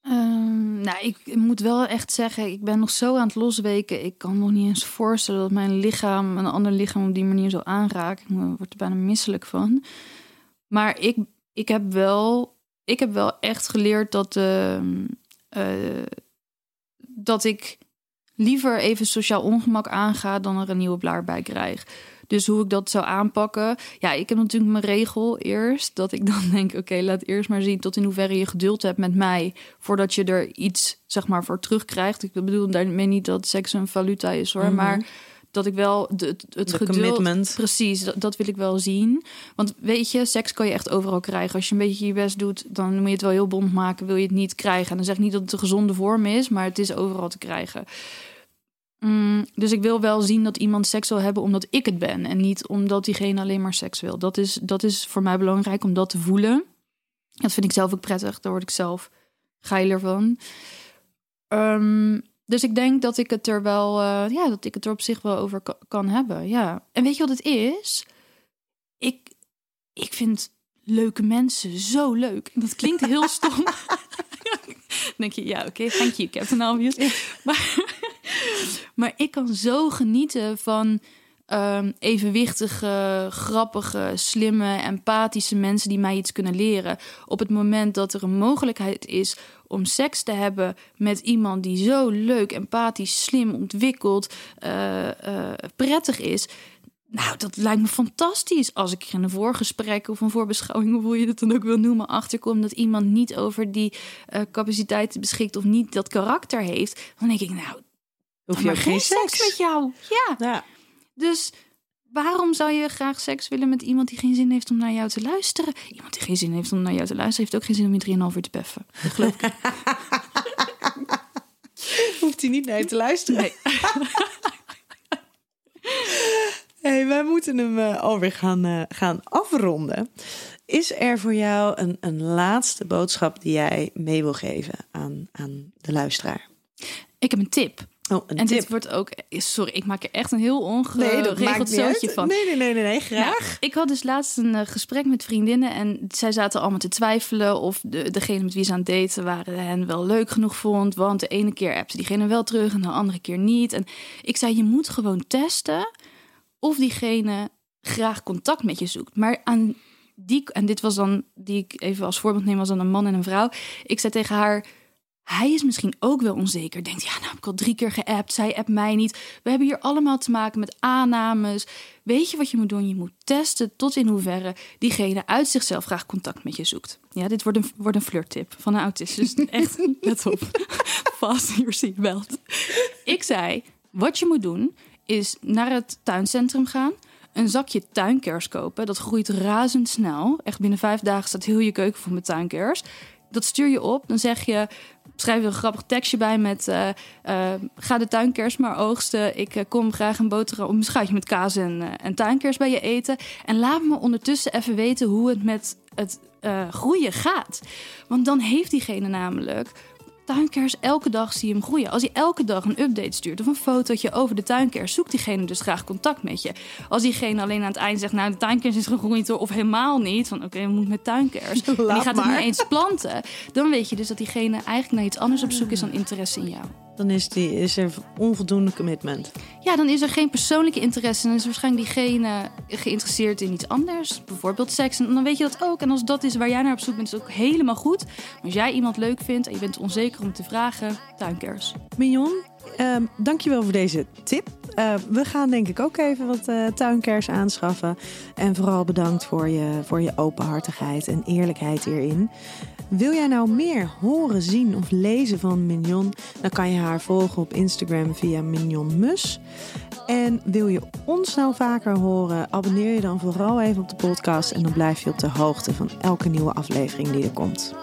Ehm, nou, ik moet wel echt zeggen, ik ben nog zo aan het losweken. Ik kan nog niet eens voorstellen dat mijn lichaam een ander lichaam op die manier zo aanraakt. Ik word er bijna misselijk van. Maar ik, ik, heb, wel, ik heb wel echt geleerd dat, ehm, eh, dat ik liever even sociaal ongemak aanga dan er een nieuwe blaar bij krijg. Dus hoe ik dat zou aanpakken. Ja, ik heb natuurlijk mijn regel eerst. Dat ik dan [LAUGHS] denk, oké, laat eerst maar zien tot in hoeverre je geduld hebt met mij. Voordat je er iets, zeg maar, voor terugkrijgt. Ik bedoel daarmee niet dat seks een valuta is hoor. Mhm. Maar dat ik wel de, het, het De geduld... commitment. Precies, dat, dat wil ik wel zien. Want weet je, seks kan je echt overal krijgen. Als je een beetje je best doet, dan moet je het wel heel bond maken. Wil je het niet krijgen. En dan zeg ik niet dat het een gezonde vorm is, maar het is overal te krijgen. Mm, dus ik wil wel zien dat iemand seks wil hebben omdat ik het ben. En niet omdat diegene alleen maar seks wil. Dat is, dat is voor mij belangrijk om dat te voelen. Dat vind ik zelf ook prettig. Daar word ik zelf geiler van. Ehm, dus ik denk dat ik het er wel, eh, ja, dat ik het er op zich wel over ka- kan hebben. Ja. En weet je wat het is? Ik, ik vind leuke mensen zo leuk. Dat klinkt heel stom. [LAUGHS] Dan denk je, ja, oké, thank you, Captain Obvious. Maar, [LAUGHS] maar ik kan zo genieten van ehm, evenwichtige, grappige, slimme, empathische mensen die mij iets kunnen leren. Op het moment dat er een mogelijkheid is om seks te hebben met iemand die zo leuk, empathisch, slim, ontwikkeld, eh, prettig is. Nou, dat lijkt me fantastisch. Als ik in een voorgesprek of een voorbeschouwing, of hoe je het dan ook wil noemen, achterkom dat iemand niet over die eh, capaciteiten beschikt of niet dat karakter heeft, dan denk ik, nou, Hoef je geen geen seks met jou. Ja, Ja. dus waarom zou je graag seks willen met iemand die geen zin heeft om naar jou te luisteren? Iemand die geen zin heeft om naar jou te luisteren, heeft ook geen zin om je 3,5 uur te beffen. Dat geloof ik. [LAUGHS] Hoeft hij niet naar je te luisteren. Nee. [LAUGHS] Hey, wij moeten hem eh, alweer gaan, eh, gaan afronden. Is er voor jou een, een laatste boodschap die jij mee wil geven aan, aan de luisteraar? Ik heb een tip. Oh, een en tip. dit wordt ook... Sorry, ik maak er echt een heel nee, ongeregeld uit. van. Nee, nee, nee, nee, nee, graag. Nou, ik had dus laatst een eh, gesprek met vriendinnen en zij zaten allemaal te twijfelen of de, degene met wie ze aan het daten waren hen wel leuk genoeg vond. Want de ene keer appte diegene wel terug en de andere keer niet. En ik zei, je moet gewoon testen of diegene graag contact met je zoekt. Maar aan die, en dit was dan, die ik even als voorbeeld neem, was dan een man en een vrouw. Ik zei tegen haar, hij is misschien ook wel onzeker. Denkt, ja, nou heb ik al drie keer geappt. Zij appt mij niet. We hebben hier allemaal te maken met aannames. Weet je wat je moet doen? Je moet testen tot in hoeverre diegene uit zichzelf graag contact met je zoekt. Ja, dit wordt een, wordt een flirttip van een autist. Dus echt, [LAUGHS] let op. [LAUGHS] Vast your seatbelt. Ik zei, wat je moet doen is naar het tuincentrum gaan. Een zakje tuinkers kopen. Dat groeit razendsnel. Echt binnen vijf dagen staat heel je keuken vol met tuinkers. Dat stuur je op. Dan zeg je, schrijf er een grappig tekstje bij met... eh, eh, ga de tuinkers maar oogsten. Ik eh, kom graag een boterham, een met kaas en, en tuinkers bij je eten. En laat me ondertussen even weten hoe het met het groeien gaat. Want dan heeft diegene namelijk tuinkers elke dag zie je hem groeien. Als hij elke dag een update stuurt of een fotootje over de tuinkers, zoekt diegene dus graag contact met je. Als diegene alleen aan het eind zegt, nou de tuinkers is gegroeid of helemaal niet, van oké, we moeten met tuinkers. [LAUGHS] en die gaat het maar. eens planten. Dan weet je dus dat diegene eigenlijk naar iets anders op zoek is dan interesse in jou. Dan is, die, is er onvoldoende commitment. Ja, dan is er geen persoonlijke interesse. En dan is waarschijnlijk diegene geïnteresseerd in iets anders. Bijvoorbeeld seks. En dan weet je dat ook. En als dat is waar jij naar op zoek bent, is het ook helemaal goed. Maar als jij iemand leuk vindt en je bent onzeker om te vragen, tuinkers. Mignon, uh, dankjewel voor deze tip. Uh, we gaan denk ik ook even wat uh, tuinkers aanschaffen. En vooral bedankt voor je, voor je openhartigheid en eerlijkheid hierin. Wil jij nou meer horen, zien of lezen van Mignon? Dan kan je haar volgen op Instagram via Mignon Mus. En wil je ons nou vaker horen, abonneer je dan vooral even op de podcast en dan blijf je op de hoogte van elke nieuwe aflevering die er komt.